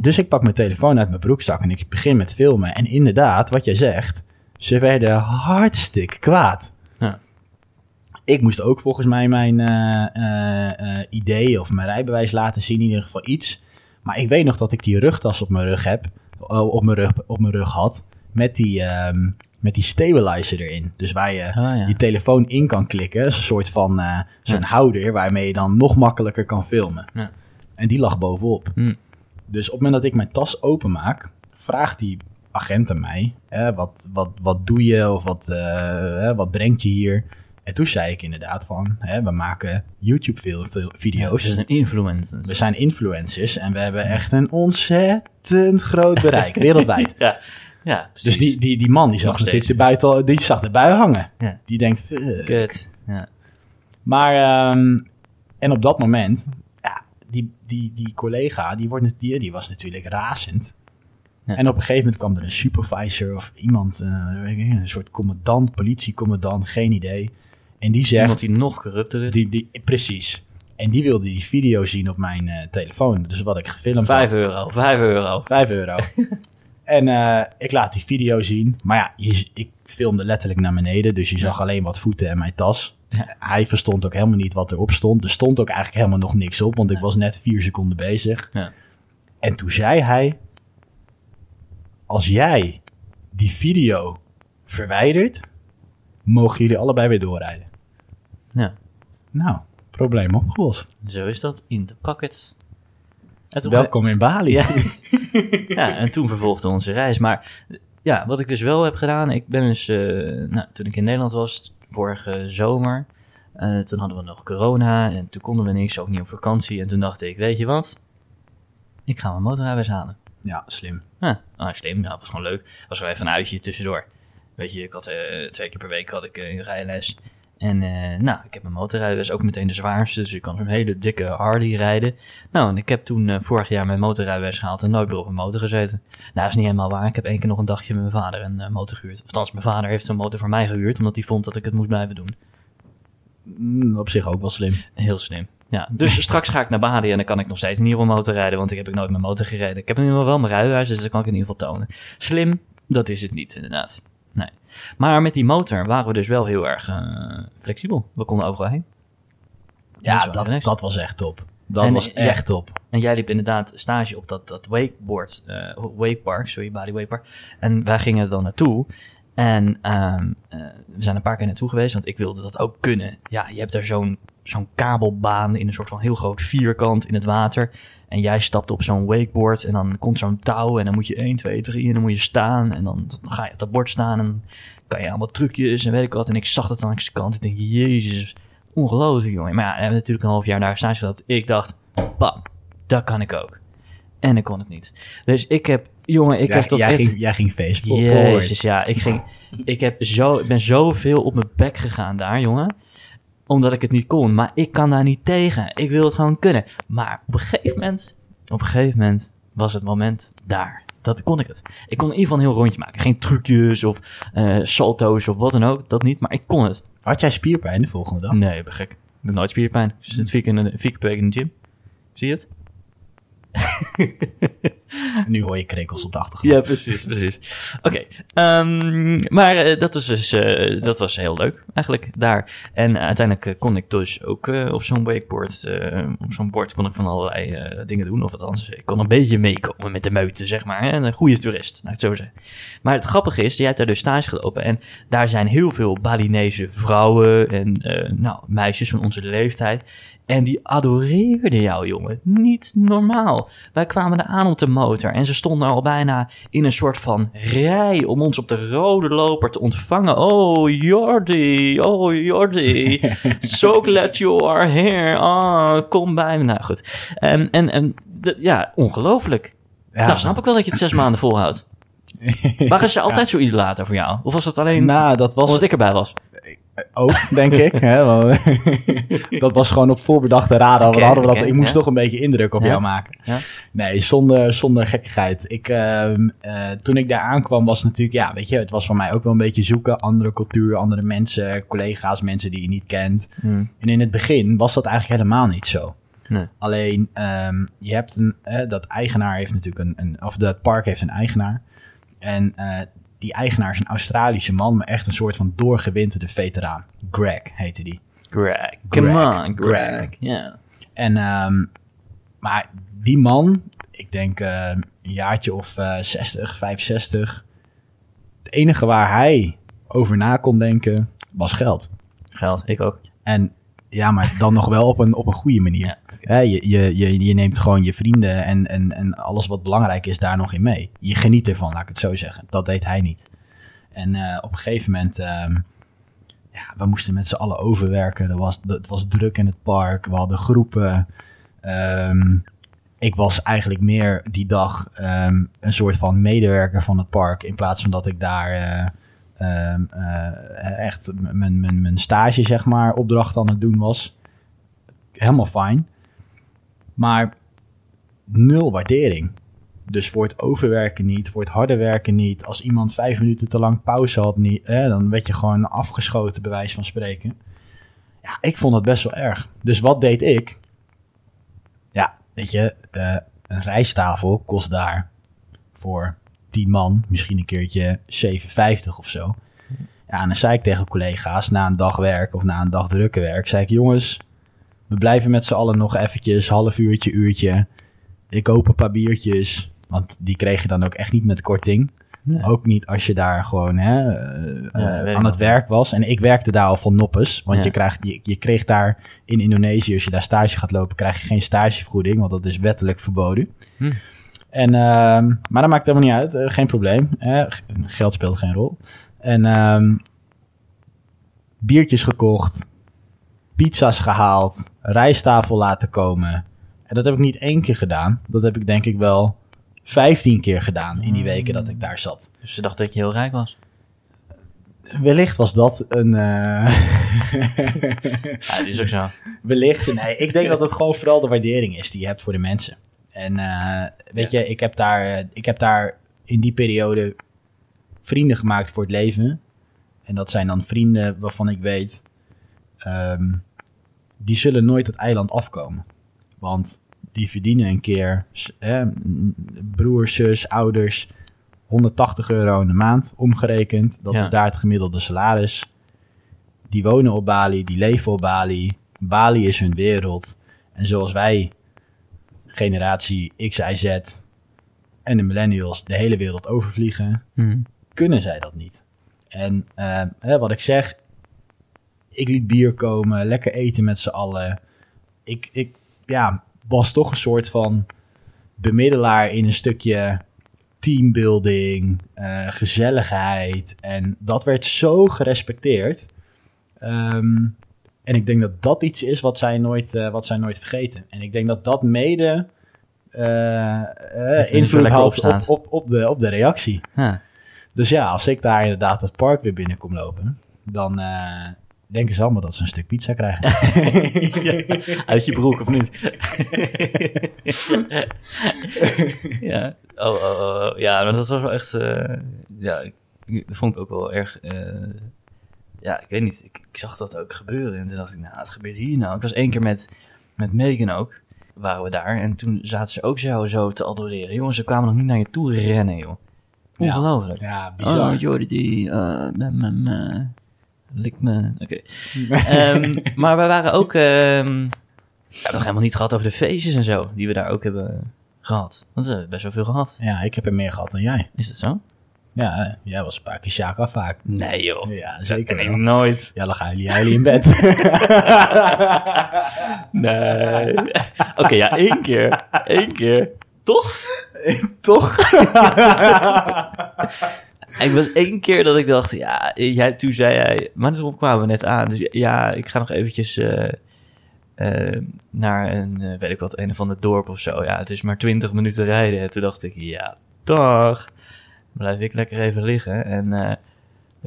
Dus ik pak mijn telefoon uit mijn broekzak en ik begin met filmen. En inderdaad, wat jij zegt, ze werden hartstikke kwaad. Ja. Ik moest ook volgens mij mijn eh, idee of mijn rijbewijs laten zien, in ieder geval iets. Maar ik weet nog dat ik die rugtas op mijn rug heb, eh, op mijn rug, op mijn rug had, met die, ehm, met die stabilizer erin. Dus waar je Ah, ja. je telefoon in kan klikken, een soort van zo'n Ja. houder waarmee je dan nog makkelijker kan filmen. Ja. En die lag bovenop. Hm. Dus op het moment dat ik mijn tas openmaak, vraagt die agent aan mij: wat, wat, wat doe je of wat, eh, wat brengt je hier? En toen zei ik inderdaad van: hè, we maken YouTube-video's. Dus een influencer. we zijn influencers en we hebben echt een ontzettend groot bereik wereldwijd. Ja, ja precies. Dus die, die, die man die zag, Nog steeds. buiten, al- die zag de bui hangen. Ja. Die denkt. Kut. Ja. Maar, ehm, en op dat moment, die, die, die collega, die, wordt, die, die was natuurlijk razend. Ja. En op een gegeven moment kwam er een supervisor of iemand, eh, een soort commandant, politiecommandant, geen idee. En die zegt, Omdat hij nog corrupter is. die, die, precies. En die wilde die video zien op mijn eh, telefoon. Dus wat ik gefilmd Vijf had. euro, vijf euro. 5 euro. en eh, ik laat die video zien. Maar ja, je, ik filmde letterlijk naar beneden. Dus je zag alleen wat voeten en mijn tas. Hij verstond ook helemaal niet wat erop stond. Er stond ook eigenlijk helemaal nog niks op. Want ik was net vier seconden bezig. Ja. En toen zei hij... Als jij die video verwijdert... mogen jullie allebei weer doorrijden. ja, Nou, probleem opgelost. zo is dat. In de toen, Welkom in Bali. Ja. ja, en toen vervolgde onze reis. Maar ja, wat ik dus wel heb gedaan, ik ben dus, eh, nou, toen ik in Nederland was, vorige zomer, eh, toen hadden we nog corona en toen konden we niks, ook niet op vakantie. En toen dacht ik, weet je wat, ik ga mijn motorrijbewijs halen. Ja, slim. Ja, ah, slim, ja, was gewoon leuk. Was wel even een uitje tussendoor. Weet je, ik had eh, twee keer per week had ik eh, een rijles. En eh, nou, ik heb mijn motorrijbewijs ook meteen de zwaarste, dus ik kan zo'n hele dikke Harley rijden. Nou, en ik heb toen eh, vorig jaar mijn motorrijbewijs gehaald en nooit meer op een motor gezeten. Nou, dat is niet helemaal waar. Ik heb één keer nog een dagje met mijn vader een eh, motor gehuurd. Of althans, mijn vader heeft een motor voor mij gehuurd, omdat hij vond dat ik het moest blijven doen. Mm, op zich ook wel slim. Heel slim. Ja, dus straks ga ik naar Bali en dan kan ik nog steeds in ieder geval motor rijden, want ik heb ik nooit mijn motor gereden. Ik heb in ieder geval wel mijn rijbewijs, dus dat kan ik in ieder geval tonen. Slim, dat is het niet, inderdaad. Maar met die motor waren we dus wel heel erg eh, flexibel. We konden overal heen. Ja, dat, dat was echt top. Dat En, was ja. echt top. En jij liep inderdaad stage op dat, dat wakeboard, eh wakepark, sorry, body wakepark. En wij gingen er dan naartoe. En ehm, eh, we zijn een paar keer naartoe geweest, want ik wilde dat ook kunnen. Ja, je hebt daar zo'n zo'n kabelbaan in een soort van heel groot vierkant in het water. En jij stapt op zo'n wakeboard en dan komt zo'n touw en dan moet je 1, 2, 3 en dan moet je staan. En dan, dan ga je op dat bord staan en kan je allemaal trucjes en weet ik wat. En ik zag dat langs de kant. Ik denk, jezus, ongelooflijk jongen. Maar ja, we hebben natuurlijk een half jaar daar stage gehad. Ik dacht, bam, dat kan ik ook. En ik kon het niet. Dus ik heb, jongen, ik heb dat jij, echt... ging, jij ging voor Jezus, ja. Ik, ging, ik, heb zo, ik ben zoveel op mijn bek gegaan daar, jongen. Omdat ik het niet kon. Maar ik kan daar niet tegen. Ik wil het gewoon kunnen. Maar op een gegeven moment, op een gegeven moment was het moment daar. Dat kon ik het. Ik kon in ieder geval een heel rondje maken. Geen trucjes of eh, salto's of wat dan ook. Dat niet, maar ik kon het. Had jij spierpijn de volgende dag? Nee, ik ben gek. Ik heb nooit spierpijn. Ik zit vier keer, in de, vier keer per week in de gym. Zie je het? Nu hoor je krekels op de achtergrond. Ja, precies, precies. Oké, ehm, maar eh, dat, was dus, eh, dat was heel leuk eigenlijk daar. En uiteindelijk eh, kon ik dus ook op zo'n wakeboard, op zo'n bord kon ik van allerlei dingen doen. Of althans, ik kon een beetje meekomen met de meute, zeg maar. Hè? Een goede toerist, laat ik het zo zeggen. Maar het grappige is, jij hebt daar dus stage gelopen. En daar zijn heel veel Balinese vrouwen en nou, meisjes van onze leeftijd. En die adoreerden jou, jongen. Niet normaal. Wij kwamen er aan op de motor en ze stonden al bijna in een soort van rij om ons op de rode loper te ontvangen. Oh, Jordi, oh, Jordi. so glad you are here. Oh, kom bij me. Nou goed. En, en, en ja, ongelooflijk. Ja. Nou, snap ik wel dat je het zes maanden volhoudt. Waren ze altijd zo idolater voor jou? Of was dat alleen Nou, dat was omdat ik erbij was? Ook, denk ik. Hè, want dat was gewoon op voorbedachte raden. We hadden we dat, ik moest toch een beetje indruk op jou maken. Ja. Nee, zonder, zonder gekkigheid. Ik, ehm, eh, toen ik daar aankwam was natuurlijk, ja, weet je, het was voor mij ook wel een beetje zoeken. Andere cultuur, andere mensen, collega's, mensen die je niet kent. Hmm. En in het begin was dat eigenlijk helemaal niet zo. Nee. Alleen, ehm, je hebt een, eh, dat eigenaar heeft natuurlijk een, een, of dat park heeft een eigenaar. En eh, die eigenaar is een Australische man, maar echt een soort van doorgewinterde veteraan. Greg heette die. Greg. Come Greg. on, Greg. Ja. En, ehm, maar die man, ik denk eh, een jaartje of eh 60, 65. Het enige waar hij over na kon denken, was geld. Geld, ik ook. En ja, maar dan nog wel op een, op een goede manier. Ja, Hè, je, je, je, neemt gewoon je vrienden en, en, en alles wat belangrijk is daar nog in mee. Je geniet ervan, laat ik het zo zeggen. Dat deed hij niet. En eh, op een gegeven moment, ehm, ja, we moesten met z'n allen overwerken. Er was, het was druk in het park. We hadden groepen. Ehm, ik was eigenlijk meer die dag ehm, een soort van medewerker van het park. In plaats van dat ik daar ehm, eh, echt mijn stage, zeg maar, opdracht aan het doen was. Helemaal fijn. Maar nul waardering. Dus voor het overwerken niet, voor het harde werken niet. Als iemand vijf minuten te lang pauze had, niet, dan werd je gewoon afgeschoten, bij wijze van spreken. Ja, ik vond het best wel erg. Dus wat deed ik? Ja, weet je, eh, een rijsttafel kost daar voor 10 man misschien een keertje 7,50 of zo. Ja, en dan zei ik tegen collega's na een dag werk of na een dag drukke werk, zei ik, jongens, we blijven met z'n allen nog eventjes, half uurtje, uurtje. Ik koop een paar biertjes, want die kreeg je dan ook echt niet met korting. Nee. Ook niet als je daar gewoon hè, eh, Ja, eh, aan het werk was. En ik werkte daar al van noppes. Want Ja. je, krijgt, je, je kreeg daar in Indonesië, als je daar stage gaat lopen, krijg je geen stagevergoeding. Want dat is wettelijk verboden. Hm. En, ehm, maar dat maakt helemaal niet uit. eh, geen probleem. geld speelt geen rol. En ehm, biertjes gekocht. Pizza's gehaald. Rijsttafel laten komen. En dat heb ik niet één keer gedaan. Dat heb ik denk ik wel 15 keer gedaan in die weken dat ik daar zat. Dus ze dacht dat je heel rijk was. Wellicht was dat een. eh, Ja, dat is ook zo. Wellicht. Nee, ik denk dat het gewoon vooral de waardering is die je hebt voor de mensen. En eh, weet je, ik heb, daar, eh, ik heb daar in die periode vrienden gemaakt voor het leven. En dat zijn dan vrienden waarvan ik weet, ehm, die zullen nooit het eiland afkomen. Want die verdienen een keer, s- eh, m- broer, zus, ouders, 180 euro in de maand omgerekend. Dat Ja. is daar het gemiddelde salaris. Die wonen op Bali, die leven op Bali. Bali is hun wereld. En zoals wij, generatie X, Y, Z en de millennials, de hele wereld overvliegen, Hm. kunnen zij dat niet. En eh, wat ik zeg, ik liet bier komen, lekker eten met z'n allen. Ik, ik ja, was toch een soort van bemiddelaar in een stukje teambuilding, eh, gezelligheid. En dat werd zo gerespecteerd. Ehm, en ik denk dat dat iets is wat zij nooit, eh, wat zij nooit vergeten. En ik denk dat dat mede eh, invloed had op op, de, op de reactie. Dus ja, als ik daar inderdaad het park weer binnen kom lopen, dan denken ze allemaal dat ze een stuk pizza krijgen. Uit je broek of niet? ja. Oh, oh, oh, oh. ja, maar dat was wel echt. eh, ja, ik, ik vond ik ook wel erg. eh, ja, ik weet niet. Ik, ik zag dat ook gebeuren. En toen dacht ik, nou, wat gebeurt hier nou? Ik was één keer met, met Megan ook. Waren we daar. En toen zaten ze ook jou zo te adoreren. Jongens, ze kwamen nog niet naar je toe rennen, joh. Ongelooflijk. Ja, bizar. Oh, Jordi, die, uh, me, me, me, lik me. Oké. Ehm, maar we waren ook, ehm, nog helemaal niet gehad over de feestjes en zo, die we daar ook hebben gehad. Want we hebben best wel veel gehad. Ja, ik heb er meer gehad dan jij. Is dat zo? Ja, eh, jij was een paar keer Sjaak af vaak. Nee, joh. Ja, zeker Nee, wel. nooit. Ja, lag jullie jullie in bed. Nee. Oké, ja, één keer. Eén keer. Toch? Toch? Ik was één keer dat ik dacht, ja, jij, toen zei hij, maar toen kwamen we net aan. Dus ja, ik ga nog eventjes eh, eh, naar een, eh, weet ik wat, een of ander dorp of zo. Ja, het is maar twintig minuten rijden. En toen dacht ik, ja, dag. Blijf ik lekker even liggen en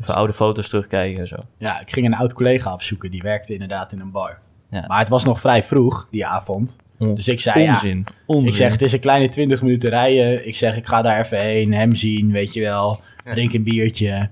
even oude foto's terugkijken en zo. Ja, ik ging een oud collega opzoeken. Die werkte inderdaad in een bar. Ja. Maar het was nog vrij vroeg, die avond. Dus ik zei, ja, Onzin. Onzin. Ik zeg, het is een kleine 20 minuten rijden. Ik zeg, ik ga daar even heen, hem zien, weet je wel. Drink een biertje.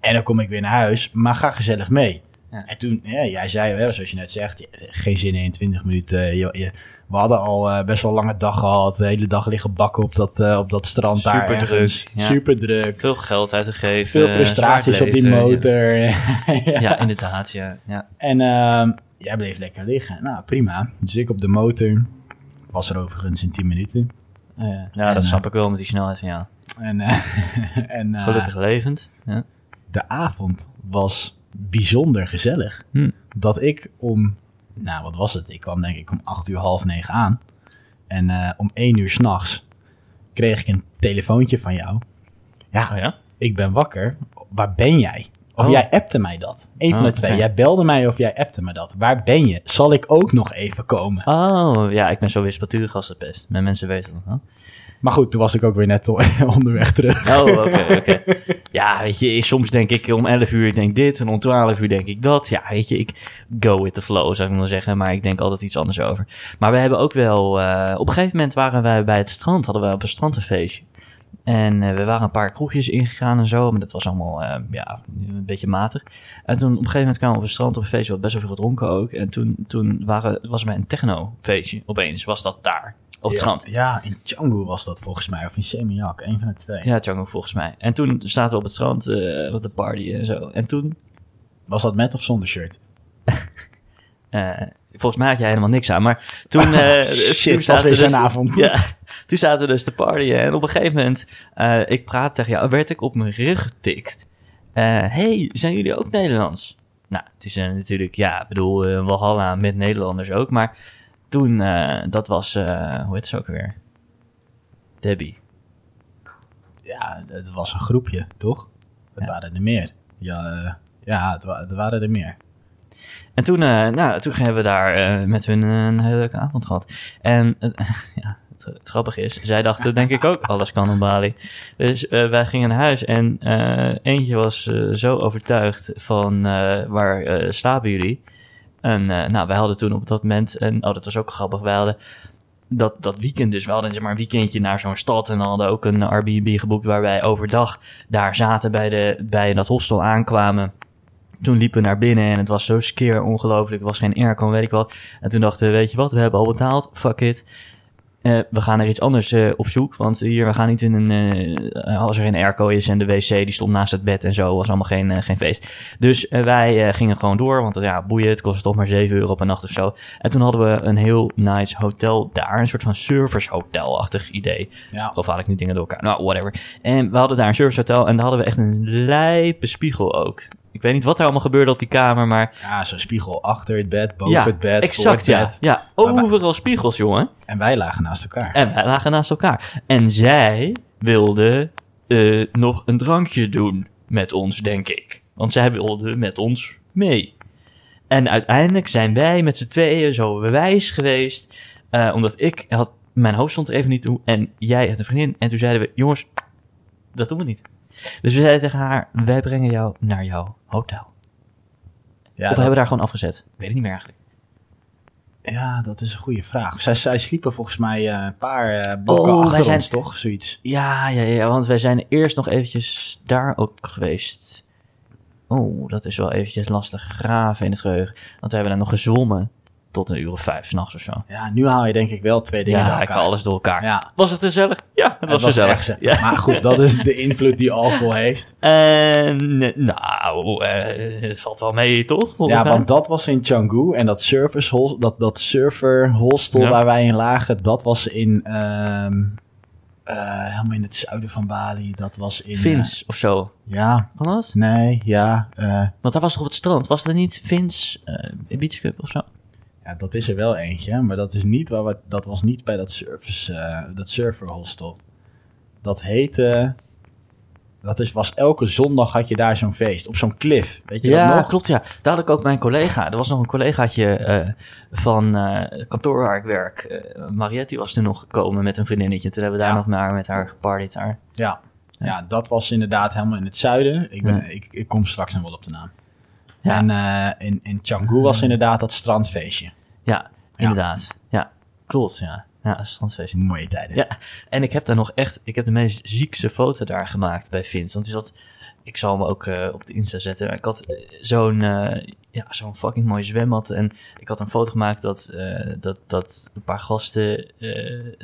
En dan kom ik weer naar huis. Maar ga gezellig mee. Ja. En toen, ja, jij zei wel, zoals je net zegt, geen zin in 20 minuten. Je, je- we hadden al eh, best wel een lange dag gehad. De hele dag liggen bakken op dat, eh, op dat strand daar Superdruk, ergens. ja. Super druk. Veel geld uit te geven. Veel frustraties op die motor. Ja, ja inderdaad, ja. ja. En ehm, jij bleef lekker liggen. Nou, prima. Dus ik op de motor. Was er overigens in 10 minuten. Ja, En, dat eh, snap ik wel met die snelheid van jou. En, eh, en eh, Gelukkig levend. Ja. de avond was bijzonder gezellig. Hm. Dat ik om nou wat was het? Ik kwam denk ik om acht uur, half negen aan. En eh, om één uur s'nachts kreeg ik een telefoontje van jou. Ja, Oh ja? ik ben wakker. Waar ben jij? Of Oh. jij appte mij dat. Eén van Oh, de twee. Jij belde mij of jij appte me dat. Waar ben je? Zal ik ook nog even komen? Oh, ja, ik ben zo wispelturig als de pest. Mijn mensen weten dat, hè? Maar goed, toen was ik ook weer net onderweg terug. Oh, oké, oké. Ja, weet je, soms denk ik om 11 uur denk dit en om 12 uur denk ik dat. Ja, weet je, ik go with the flow, zou ik maar zeggen. Maar ik denk altijd iets anders over. Maar we hebben ook wel... eh, op een gegeven moment waren wij bij het strand, hadden we op een strand een feestje. En eh, we waren een paar kroegjes ingegaan en zo. Maar dat was allemaal, eh, ja, een beetje matig. En toen op een gegeven moment kwamen we op het strand op een feestje. Hadden best wel veel gedronken ook. En toen, toen waren, was er bij een techno-feestje. Opeens was dat daar, op het strand. Ja, in Django was dat volgens mij. Of in Semiak, een van de twee. Ja, Django volgens mij. En toen zaten we op het strand eh, op de party en zo. En toen, Was dat met of zonder shirt? eh, volgens mij had jij helemaal niks aan. Maar toen, eh Shit, toen was zaten we weer dus, avond. Ja, toen zaten we dus te partyen. En op een gegeven moment, ik praat tegen jou, werd ik op mijn rug getikt. Hey, zijn jullie ook Nederlands? Nou, het is natuurlijk, ja, ik bedoel, eh Walhalla met Nederlanders ook. Maar toen, eh, dat was, eh, hoe heet ze ook weer? Debbie. Ja, het was een groepje, toch? Het Ja. waren er meer. Ja, eh, ja het, wa- het waren er meer. En toen, nou, toen hebben we daar met hun een hele leuke avond gehad. En ja, het, het grappige is, zij dachten denk ik ook alles kan op Bali. Dus wij gingen naar huis en eentje was zo overtuigd van waar slapen jullie? En eh, nou, wij hadden toen op dat moment, en oh dat was ook grappig, wij hadden dat, dat weekend dus, we hadden zeg maar een weekendje naar zo'n stad en hadden ook een Airbnb geboekt waar wij overdag daar zaten bij, de, bij dat hostel aankwamen. Toen liepen we naar binnen en het was zo skeer ongelooflijk. Was geen airco, weet ik wat. En toen dachten we, weet je wat, we hebben al betaald. Fuck it. Eh, we gaan er iets anders eh, op zoek. Want hier, we gaan niet in een... eh, als er geen airco is en de wc die stond naast het bed en zo, was allemaal geen, geen feest. Dus wij gingen gewoon door, want ja, boeien, het kostte toch maar 7 euro per nacht of zo. En toen hadden we een heel nice hotel daar. Een soort van servicehotel-achtig idee. Ja, Of haal ik nu dingen door elkaar? Nou, whatever. En we hadden daar een servicehotel en daar hadden we echt een lijpe spiegel ook. Ik weet niet wat er allemaal gebeurde op die kamer, maar... ja zo'n spiegel achter het bed, boven ja, het bed, voor exact, het ja. bed. Ja, wij- overal spiegels, jongen. En wij lagen naast elkaar. En wij lagen naast elkaar. En zij wilde eh, nog een drankje doen met ons, denk ik. Want zij wilde met ons mee. En uiteindelijk zijn wij met z'n tweeën zo wijs geweest. eh, omdat ik had... Mijn hoofd stond er even niet toe. En jij hebt een vriendin. En toen zeiden we... Jongens, dat doen we niet. Dus we zeiden tegen haar... Wij brengen jou naar jouw hotel. ja, of we dat, hebben daar gewoon afgezet. Ik weet het niet meer eigenlijk. ja, dat is een goede vraag. Zij, zij sliepen volgens mij eh, een paar eh blokken Oh, achter zijn- ons, toch? Zoiets. Ja, ja, ja, want wij zijn eerst nog eventjes daar ook geweest. Oh, dat is wel eventjes lastig graven in het geheugen. Want we hebben daar nog gezwommen tot een uur of vijf s'nachts of zo. Ja, nu haal je denk ik wel twee dingen door Ja, ik elkaar. haal alles door elkaar. Ja, Was het gezellig? Ja, het was, was gezellig. Ja. Maar goed, dat is de invloed die alcohol heeft. En, eh, nou, eh, het valt wel mee, toch? Volgens Ja, mij. want dat was in Canggu en dat, service dat, dat surfer hostel Ja. waar wij in lagen, dat was in, eh, helemaal in het zuiden van Bali. Dat was in... Vins of zo. ja, Kan dat? nee, ja, Want daar was toch op het strand? Was er niet Vins Beach Club of zo? Ja, dat is er wel eentje, maar dat, is niet waar we, dat was niet bij dat, service, eh, dat surfer hostel. Dat heette... Dat is, was elke zondag had je daar zo'n feest. Op zo'n cliff. Weet je Ja, dat nog? klopt ja. Daar had ik ook mijn collega. Er was nog een collegaatje eh, van eh, kantoor waar ik werk. Mariette die was toen nog gekomen met een vriendinnetje. Toen hebben we daar Ja. nog maar met haar gepartied daar. Ja. ja, dat was inderdaad helemaal in het zuiden. Ik, ben, Ja. ik, ik kom straks nog wel op de naam. En in, in Canggu was inderdaad dat strandfeestje. Ja, inderdaad. Ja, klopt ja. Ja, dat is een strandfeestje. Mooie tijden. Ja, en ik heb daar nog echt... Ik heb de meest ziekste foto daar gemaakt bij Vince. Want die zat... Ik zal hem ook eh, op de Insta zetten. Ik had eh, zo'n eh, ja, zo'n fucking mooi zwembad. En ik had een foto gemaakt dat, dat, dat een paar gasten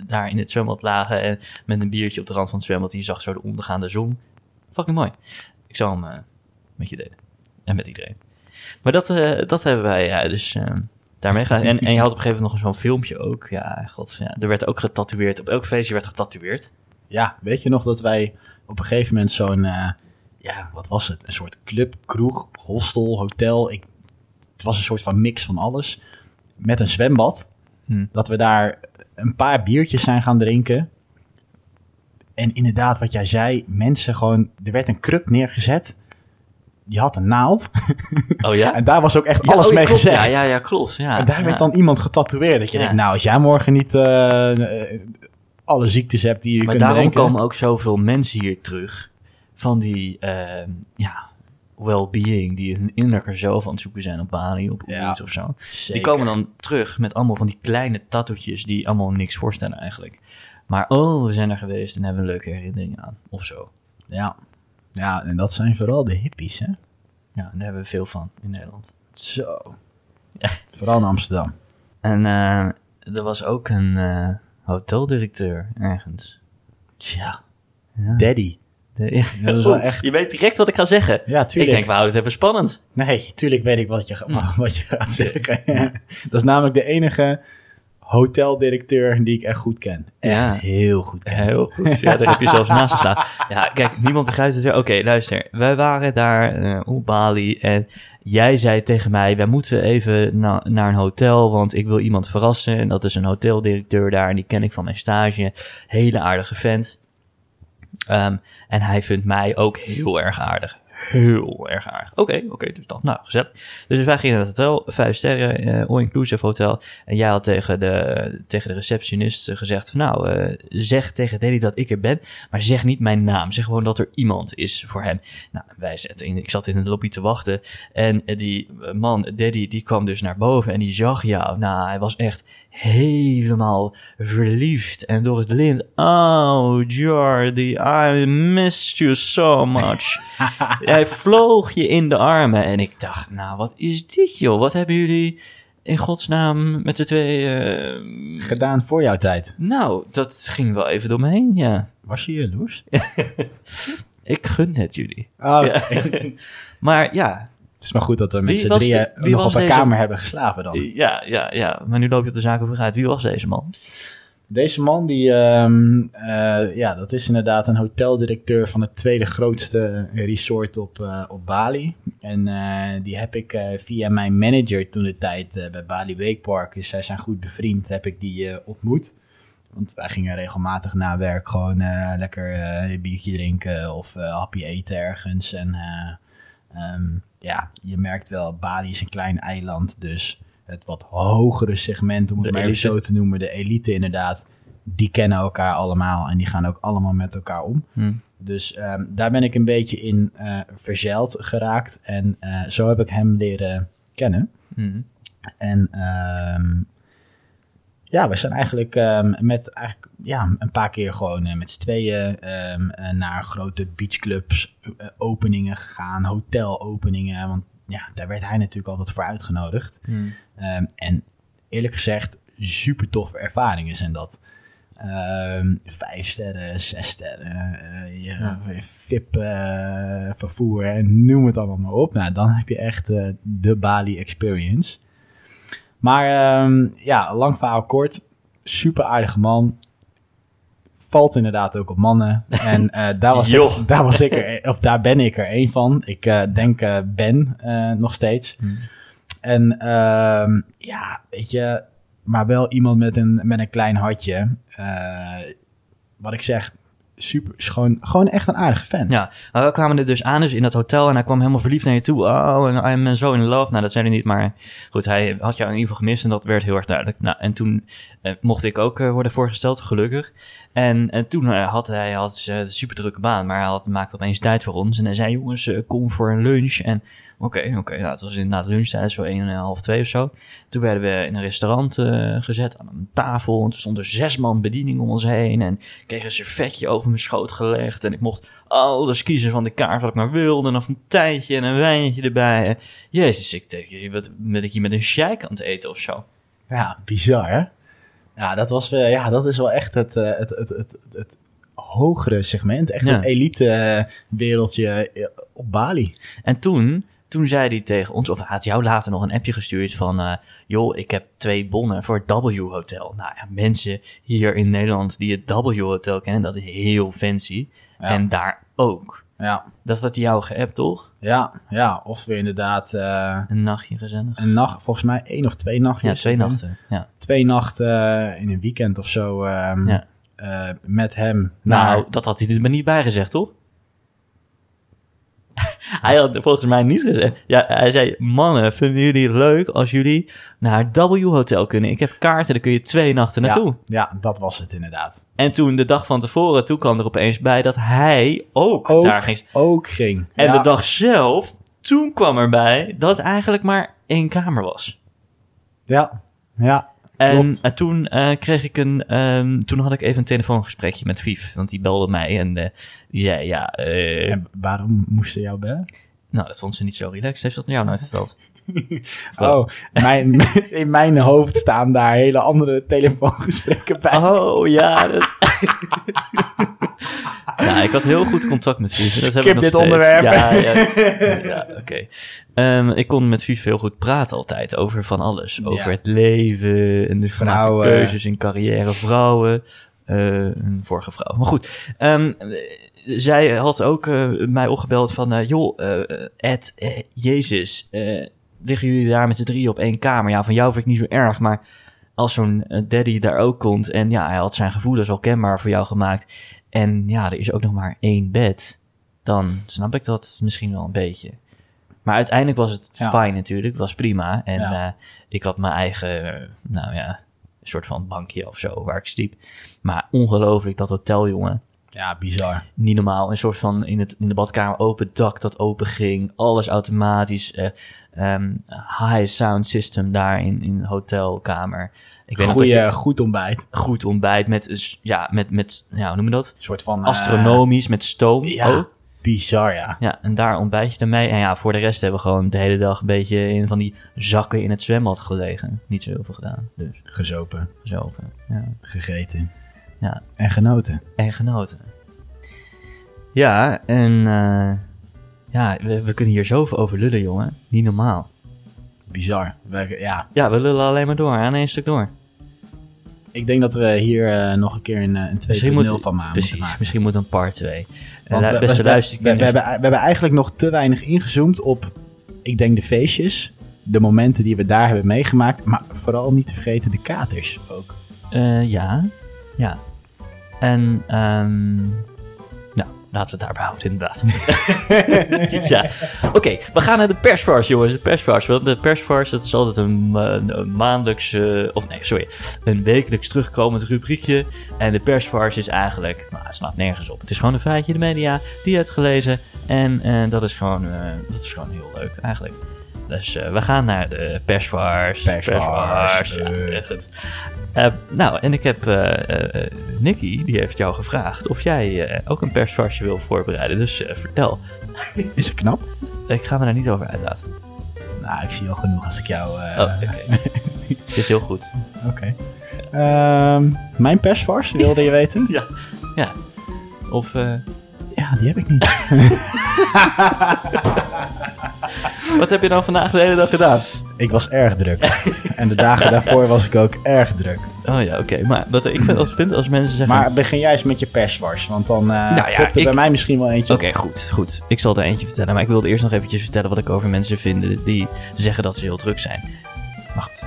daar in het zwembad lagen. En met een biertje op de rand van het zwembad. Die zag zo de ondergaande zon. Fucking mooi. Ik zal hem met je delen. En met iedereen. Maar dat, dat hebben wij, ja, dus eh, daarmee gaan. En, en je had op een gegeven moment nog zo'n filmpje ook. Ja, god, ja, er werd ook getatoeëerd. Op elk feestje werd getatoeëerd. Ja, weet je nog dat wij op een gegeven moment zo'n, eh, ja, wat was het? Een soort club, kroeg, hostel, hotel. Ik, het was een soort van mix van alles. met een zwembad. Hm. Dat we daar een paar biertjes zijn gaan drinken. En inderdaad, wat jij zei, mensen gewoon... Er werd een kruk neergezet. Die had een naald. Oh ja? En daar was ook echt Ja, alles oh, mee klopt, gezegd. Ja, ja, ja, klopt. Ja, En daar ja. werd dan iemand getatoeëerd. Dat je denkt, nou, als jij morgen niet eh, alle ziektes hebt die je Maar kunt daarom bedenken. komen ook zoveel mensen hier terug. Van die, eh, ja, well-being. Die hun innerlijke zelf aan het zoeken zijn op Bali, op iets of zo. Die komen dan terug met allemaal van die kleine tattoetjes die allemaal niks voorstellen eigenlijk. Maar oh, we zijn er geweest en hebben een leuke herinneringen aan. Of zo. Ja. Ja, en dat zijn vooral de hippies, hè? Ja, daar hebben we veel van in Nederland. Zo. Vooral in Amsterdam. En eh, er was ook een eh, hoteldirecteur ergens. Tja, Ja. daddy. De- Dat is wel echt- Je weet direct wat ik ga zeggen. Ja, ik tuurlijk. denk, we houden het even spannend. Nee, tuurlijk weet ik wat je, wat je gaat zeggen. dat is namelijk de enige hoteldirecteur die ik echt goed ken. Echt Ja. heel goed ken. Heel goed. Ja, daar heb je zelfs naast gestaan. Ja, kijk, niemand begrijpt het weer. Oké, luister. Wij waren daar eh, op Bali en jij zei tegen mij... wij moeten even na- naar een hotel, want ik wil iemand verrassen. En dat is een hoteldirecteur daar en die ken ik van mijn stage. Hele aardige vent. Ehm, en hij vindt mij ook heel erg aardig. Heel erg aardig. Oké, oké, dus dat. Nou, gezellig. Dus wij gingen naar het hotel, vijf sterren, eh, all-inclusive hotel. En jij had tegen de, tegen de receptionist gezegd van, nou, eh, zeg tegen Daddy dat ik er ben, maar zeg niet mijn naam. Zeg gewoon dat er iemand is voor hem. Nou, wij zetten ik zat in de lobby te wachten en die eh, man, Daddy, die kwam dus naar boven en die zag jou. Nou, hij was echt helemaal verliefd en door het lint. Oh, Jordi, I missed you so much. Hij vloog je in de armen en ik dacht, nou, wat is dit joh? Wat hebben jullie in godsnaam met de twee... eh, Gedaan voor jouw tijd. nou, dat ging wel even door me heen, ja. Was je jaloers? Ik gun het jullie. Oh, Ja. Maar ja, Het is maar goed dat we met z'n drieën nog op een kamer hebben geslapen dan. ja, ja, ja. Maar nu loop je op de zaken vooruit. Wie was deze man? Deze man, die, ehm, eh, ja, dat is inderdaad een hoteldirecteur van het tweede grootste resort op, eh, op Bali. En eh, die heb ik via mijn manager toen de tijd bij Bali Wakepark, dus zij zijn goed bevriend, heb ik die ontmoet. Want wij gingen regelmatig na werk gewoon lekker een biertje drinken of happy eten ergens. En eh, ehm, ja, je merkt wel, Bali is een klein eiland, dus het wat hogere segment, om het De maar even zo te noemen, de elite inderdaad, die kennen elkaar allemaal en die gaan ook allemaal met elkaar om. Hm. Dus ehm, daar ben ik een beetje in eh verzeild geraakt en eh, zo heb ik hem leren kennen. Hm. En ehm, ja, we zijn eigenlijk ehm, met eigenlijk, ja, een paar keer gewoon eh, met z'n tweeën ehm, eh, naar grote beachclubs eh, openingen gegaan, hotelopeningen. Want ja, daar werd hij natuurlijk altijd voor uitgenodigd. Hm. Ehm, en eerlijk gezegd, super toffe ervaringen zijn dat. Ehm, vijf sterren, zes sterren, eh, je, VIP eh, vervoer en noem het allemaal maar op. Nou, dan heb je echt de Bali experience. Maar ehm, ja, lang verhaal kort. Super aardige man. Valt inderdaad ook op mannen. En eh, daar, was ik, daar was ik er, of daar ben ik er één van. Ik eh, denk eh, Ben nog steeds. Hm. En ehm, ja, weet je, maar wel iemand met een, met een klein hartje. Wat ik zeg, super, is gewoon, gewoon echt een aardige vent. Ja, we kwamen er dus aan dus in dat hotel en hij kwam helemaal verliefd naar je toe. Oh, en I'm so in love. Nou, dat zei hij niet, maar goed, hij had jou in ieder geval gemist en dat werd heel erg duidelijk. Nou, en toen eh, mocht ik ook eh, worden voorgesteld, gelukkig. En, en toen eh, had hij had, eh, een super drukke baan, maar hij had, maakte opeens tijd voor ons. En hij zei, jongens, eh, kom voor een lunch. En oké, oké, nou, het was inderdaad lunchtijd, zo één en half twee of zo. Toen werden we in een restaurant eh, gezet aan een tafel. En toen stond er zes man bediening om ons heen. En ik kreeg een servetje over mijn schoot gelegd. En ik mocht alles kiezen van de kaart wat ik maar wilde. En een fonteintje en een wijntje erbij. Jezus, ik denk, wat ben ik hier met een sheik aan het eten of zo? Ja, bizar hè? Ja, dat, was, wel- ja, dat is wel echt het, eh, het, het, het, het, hogere segment. Echt Ja. het elite eh, wereldje eh, op Bali. En toen, toen zei hij tegen ons, of hij had jou later nog een appje gestuurd van... eh, joh, ik heb twee bonnen voor het W Hotel. Nou ja, mensen hier in Nederland die het W Hotel kennen, dat is heel fancy. Ja. En daar ook. Ja, Dat had hij jou geappt, toch? ja, ja. Of weer inderdaad eh, Een nachtje gezellig. een nacht, volgens mij één of twee nachtjes. Ja, twee nachten. Ja. Twee nachten eh, in een weekend of zo ehm, Ja. eh, met hem. Nou, naar- dat had hij er maar niet bij gezegd, toch? Hij had volgens mij niet gezegd. Ja, hij zei: Mannen, vinden jullie het leuk als jullie naar W Hotel kunnen? Ik heb kaarten, daar kun je twee nachten naartoe. Ja, ja, dat was het inderdaad. En toen de dag van tevoren, toen kwam er opeens bij dat hij ook, Ook, daar ging. ook ging. En Ja, de dag zelf, toen kwam erbij dat het eigenlijk maar één kamer was. Ja, ja. En, en toen eh, kreeg ik een. ehm, toen had ik even een telefoongesprekje met Vief. Want die belde mij en eh, die zei: Ja, eh, En waarom moesten jou bellen? nou, dat vond ze niet zo relaxed. Heeft dat naar jou nooit verteld? Oh, mijn, in mijn hoofd staan daar hele andere telefoongesprekken bij. Oh ja. Dat... ja, ik had heel goed contact met Vief. Dat heb ik dit steeds. onderwerp. Ja, ja, ja oké. Ehm, ik kon met Vief heel goed praten altijd over van alles. Over het leven en de Vrouwen. keuzes in carrière, vrouwen. eh, een vorige vrouw. Maar goed, ehm, zij had ook eh, mij opgebeld van... eh, joh, Ed, Jezus, liggen jullie daar met z'n drieën op één kamer? Ja, van jou vind ik niet zo erg, maar als zo'n daddy daar ook komt... en ja, hij had zijn gevoelens al kenbaar voor jou gemaakt... en ja, er is ook nog maar één bed... dan snap ik dat misschien wel een beetje. Maar uiteindelijk was het Ja. fijn natuurlijk, was prima. En Ja. eh, ik had mijn eigen, eh, nou ja, een soort van bankje of zo waar ik sliep. Maar ongelooflijk, dat hotel, jongen. Ja, bizar. Niet normaal. Een soort van in, het, in de badkamer open dak dat open ging. Alles automatisch. eh, ehm, high sound system daar in, in hotelkamer. Ik weet nog dat Goeie, je goed ontbijt. goed ontbijt met, een s- ja, met, met, ja, hoe noem je dat? Een soort van... eh, Astronomisch, met stoom. ja, ook. bizar, ja. Ja, en daar ontbijt je ermee. En ja, voor de rest hebben we gewoon de hele dag een beetje in van die zakken in het zwembad gelegen. Niet zo heel veel gedaan, dus Gezopen, zo. Ja, gegeten ja. en genoten. en genoten. Ja, en eh, ja, we, we kunnen hier zoveel over lullen, jongen. Niet normaal. Bizar. We- ja, Ja, we lullen alleen maar door, aan één stuk door. ik denk dat we hier eh, nog een keer een, eh, een 2.0 moet- van ma- precies, moeten maken. misschien moet een part 2. Want En we, uh, beste we- hebben, we hebben eigenlijk nog te weinig ingezoomd op, ik denk, de feestjes. De momenten die we daar hebben meegemaakt. Maar vooral niet te vergeten de katers ook. Eh, ja, ja. En, ehm nou, laten we het daarbij houden, inderdaad. ja, oké. we gaan naar de persvars, jongens. De persvars. Want de persvars, dat is altijd een, eh, een maandelijks... eh, of nee, sorry. Een wekelijks terugkomend rubriekje. En de persvars is eigenlijk... Nou, het slaat nergens op. Het is gewoon een feitje in de media die je hebt gelezen. En eh, dat, is gewoon, eh, dat is gewoon heel leuk, eigenlijk. Dus eh, we gaan naar de persvars. Persvars. Ja, Eh. nou, en ik heb eh, Nicky, die heeft jou gevraagd of jij ook een persvarsje wil voorbereiden. Dus vertel. Is het knap? Ik ga me daar niet over uitlaten. Nou, ik zie al genoeg als ik jou... Oh, oké. Het is heel goed. Oké. Ehm, mijn persvars, wilde je weten? Ja. Ja. Of, Ja, die heb ik niet. Wat heb je dan vandaag de hele dag gedaan? Ik was erg druk. En de dagen daarvoor was ik ook erg druk. Oh ja, oké. Maar wat ik vind als, vind als mensen zeggen... Maar begin jij eens met je persvars, want dan eh Nou ja, er ik- bij mij misschien wel eentje. Oké, goed, goed. Ik zal er eentje vertellen. Maar ik wilde eerst nog eventjes vertellen wat ik over mensen vind die zeggen dat ze heel druk zijn. Maar goed.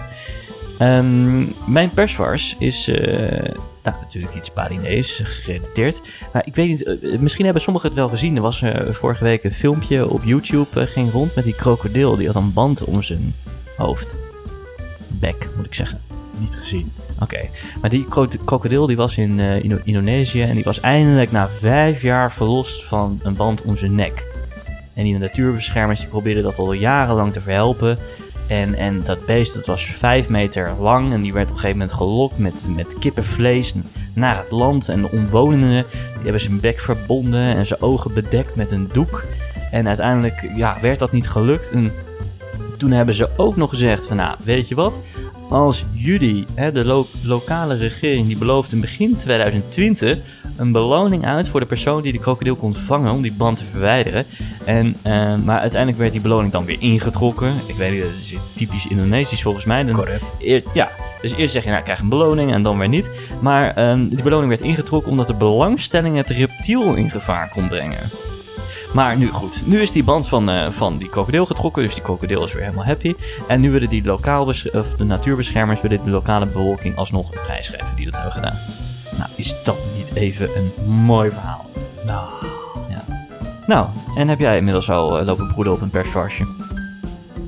Ehm, mijn persvars is eh, nou, natuurlijk iets Parinees gerelateerd. Maar ik weet niet, eh, misschien hebben sommigen het wel gezien. Er was eh, vorige week een filmpje op YouTube, eh, ging rond met die krokodil. Die had een band om zijn hoofd. Bek, moet ik zeggen. Niet gezien. Oké, maar die kro- krokodil die was in eh, Indo- Indonesië en die was eindelijk na vijf jaar verlost van een band om zijn nek. En die natuurbeschermers die probeerden dat al jarenlang te verhelpen. En, en dat beest dat was vijf meter lang en die werd op een gegeven moment gelokt met, met kippenvlees naar het land. En de omwonenden die hebben zijn bek verbonden en zijn ogen bedekt met een doek. En uiteindelijk ja, werd dat niet gelukt. Toen hebben ze ook nog gezegd van nou, weet je wat? Als jullie, hè, de lo- lokale regering, die belooft in begin 2020 een beloning uit voor de persoon die de krokodil kon vangen om die band te verwijderen. En, eh, maar uiteindelijk werd die beloning dan weer ingetrokken. Ik weet niet, dat is typisch Indonesisch volgens mij. Dan Corrupt. Eer- ja, Dus eerst zeg je, nou, ik krijg een beloning en dan weer niet. Maar ehm, die beloning werd ingetrokken omdat de belangstelling het reptiel in gevaar kon brengen. Maar nu goed, nu is die band van, eh, van die krokodil getrokken, dus die krokodil is weer helemaal happy. En nu willen die lokaal of de natuurbeschermers willen de lokale bevolking alsnog een prijs geven die dat hebben gedaan. Nou, is dat niet even een mooi verhaal? Nou, Nou, en heb jij inmiddels al eh, lopen broeden op een persvarsje?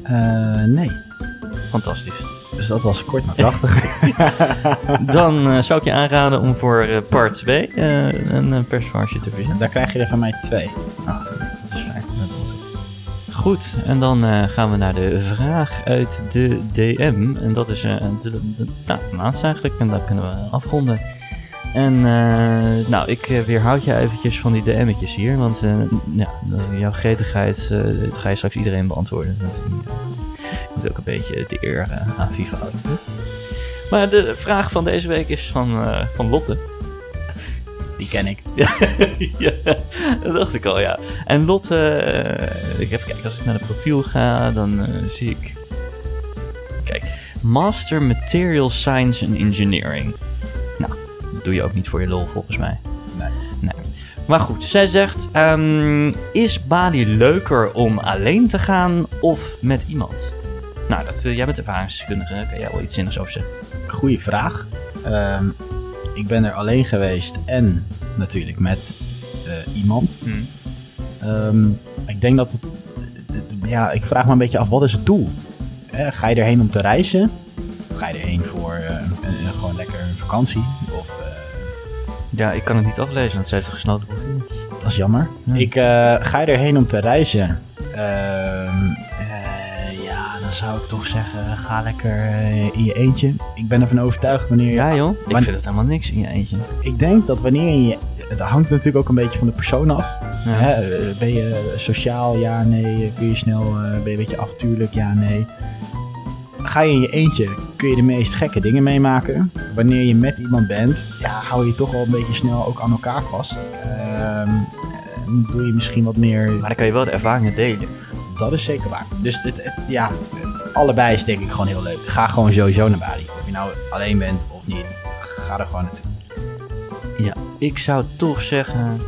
eh, nee. Fantastisch. Dus dat was kort maar krachtig. Dan zou ik je aanraden om voor part 2 eh, een persvarsje te verzinnen. Daar krijg je er van mij twee. Goed. En dan eh, gaan we naar de vraag uit de DM. En dat is eh, de, laatste eigenlijk. En dan kunnen we afronden. En eh, nou, ik weerhoud je eventjes van die DM'tjes hier. Want ja, jouw gretigheid dat ga je straks iedereen beantwoorden. Je moet ook een beetje de eer aan FIFA houden. Maar de vraag van deze week is van, van Lotte. Die ken ik. Ja, dat dacht ik al, ja. En Lotte, eh, ik even kijken, als ik naar het profiel ga, dan eh, zie ik... Kijk, Master Material Science and Engineering. Nou, dat doe je ook niet voor je lol, volgens mij. Nee. Nee. Maar goed, zij zegt, ehm, is Bali leuker om alleen te gaan of met iemand? Nou, dat, eh, jij bent ervaringsdeskundige, kan jij wel iets zinnigs over zeggen. Goeie vraag. Ehm, ik ben er alleen geweest en natuurlijk met eh, iemand. Hm. Ehm, ik denk dat het... Ja, ik vraag me een beetje af, wat is het doel? Eh, ga je erheen om te reizen? Of ga je erheen voor eh, een, een- gewoon lekker een vakantie? Of, Ja, ik kan het niet aflezen, want zij heeft een gesloten profiel. dat is jammer. Ja. Ik ga je erheen om te reizen? Dan zou ik toch zeggen, ga lekker eh, in je eentje. Ik ben ervan overtuigd wanneer je... Ja joh, ik vind het helemaal niks in je eentje. Ik denk dat wanneer je... Het hangt natuurlijk ook een beetje van de persoon af. Ja. Hè, eh, ben je sociaal? Ja, nee. Kun je snel... eh, ben je een beetje avontuurlijk? Ja, nee. Ga je in je eentje, kun je de meest gekke dingen meemaken. Wanneer je met iemand bent, ja, hou je toch wel een beetje snel ook aan elkaar vast. Ehm, doe je misschien wat meer... Maar dan kan je wel de ervaringen delen. Dat is zeker waar. Dus het, ja, allebei is denk ik gewoon heel leuk. Ga gewoon sowieso naar Bali. Of je nou alleen bent of niet, ga er gewoon naartoe. Ja, ik zou toch zeggen...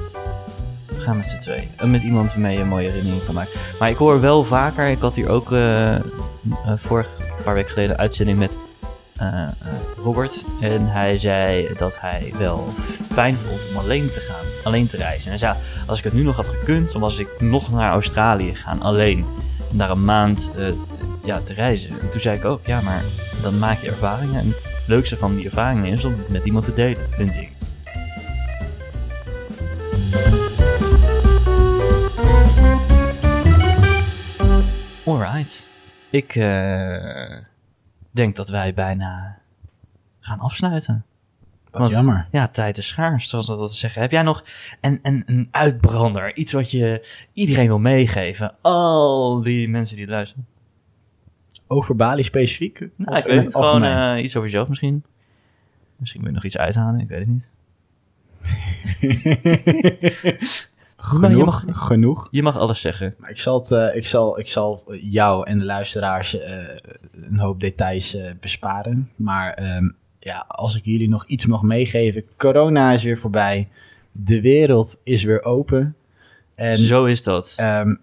Ga met z'n tweeën. En met iemand waarmee je een mooie herinnering kan maken. Maar ik hoor wel vaker... Ik had hier ook eh eh, vorig paar weken geleden uitzending met Robert. En hij zei dat hij wel fijn vond om alleen te gaan. Alleen te reizen. En hij zei, als ik het nu nog had gekund... dan was ik nog naar Australië gaan. Alleen. En daar een maand eh, ja, te reizen. En toen zei ik ook, ja, maar dan maak je ervaringen. En het leukste van die ervaringen is om het met iemand te delen, vind ik. Alright. Ik eh, denk dat wij bijna gaan afsluiten. Wat jammer. Ja, tijd is schaars, zoals we dat zeggen. Heb jij nog een, een, een uitbrander? Iets wat je iedereen wil meegeven? Al die mensen die luisteren. Over Bali specifiek? Nou, ik weet het gewoon eh, iets over jezelf misschien. Misschien moet je nog iets uithalen, ik weet het niet. Maar je genoeg, mag- genoeg. Je mag alles zeggen. Maar ik zal, het, eh, ik, zal, ik zal jou en de luisteraars eh, een hoop details eh, besparen. Maar ehm, ja, als ik jullie nog iets mag meegeven. Corona is weer voorbij. De wereld is weer open. En Zo is dat. ehm,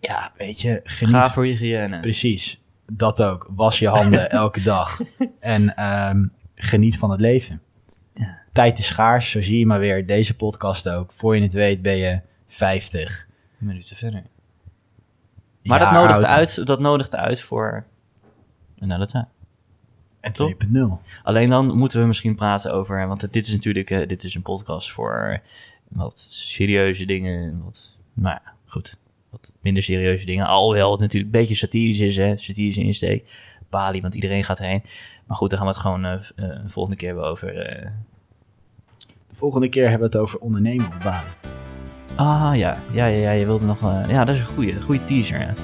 ja, weet je, geniet. Ga voor je hygiëne. Precies, dat ook. Was je handen elke dag. En ehm, geniet van het leven. Tijd is schaars, zo zie je maar weer. Deze podcast ook. Voor je het weet ben je 50. Minuten verder. Maar dat, nodigt uit, dat nodigt uit voor een hele tijd. En Toch? 2.0. Alleen dan moeten we misschien praten over... Want dit is natuurlijk eh, dit is een podcast voor wat serieuze dingen. Wat, nou ja, goed. Wat minder serieuze dingen. Alhoewel het natuurlijk een beetje satirisch is, hè. Satirische insteek. Bali, want iedereen gaat heen. Maar goed, dan gaan we het gewoon eh, eh, een volgende keer hebben over... eh, De volgende keer hebben we het over ondernemen op Bali. Ah ja, ja, ja, ja je wilde nog. eh, ja, dat is een goede, goede teaser.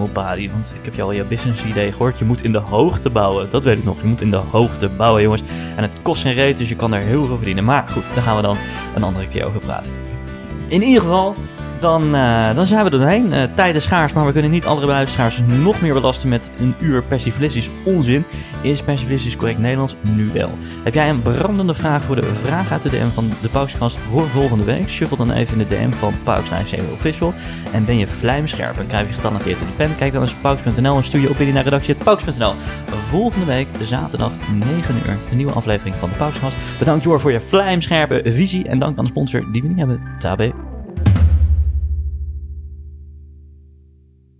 Op Bali, want ik heb je al je business idee gehoord. Je moet in de hoogte bouwen. Dat weet ik nog. Je moet in de hoogte bouwen, jongens. En het kost geen reet, dus je kan er heel veel verdienen. Maar goed, daar gaan we dan een andere keer over praten. In ieder geval, Dan, uh, dan zijn we er doorheen. Uh, tijd is schaars, maar we kunnen niet andere luisteraars nog meer belasten met een uur persiflistisch onzin. Is persiflistisch correct Nederlands? Nu wel. Heb jij een brandende vraag voor de vraag uit de DM van de Pauskast voor volgende week? Shuffle dan even in de DM van Pauks97 Official. En ben je vlijmscherp en krijg je getalenteerd in de pen? Kijk dan eens op pauks.nl en stuur je opinie naar redactie.pauks.nl. Volgende week, zaterdag 9 uur, een nieuwe aflevering van de Pauskast. Bedankt Jor voor je vlijmscherpe visie en dank aan de sponsor die we niet hebben, Tabé.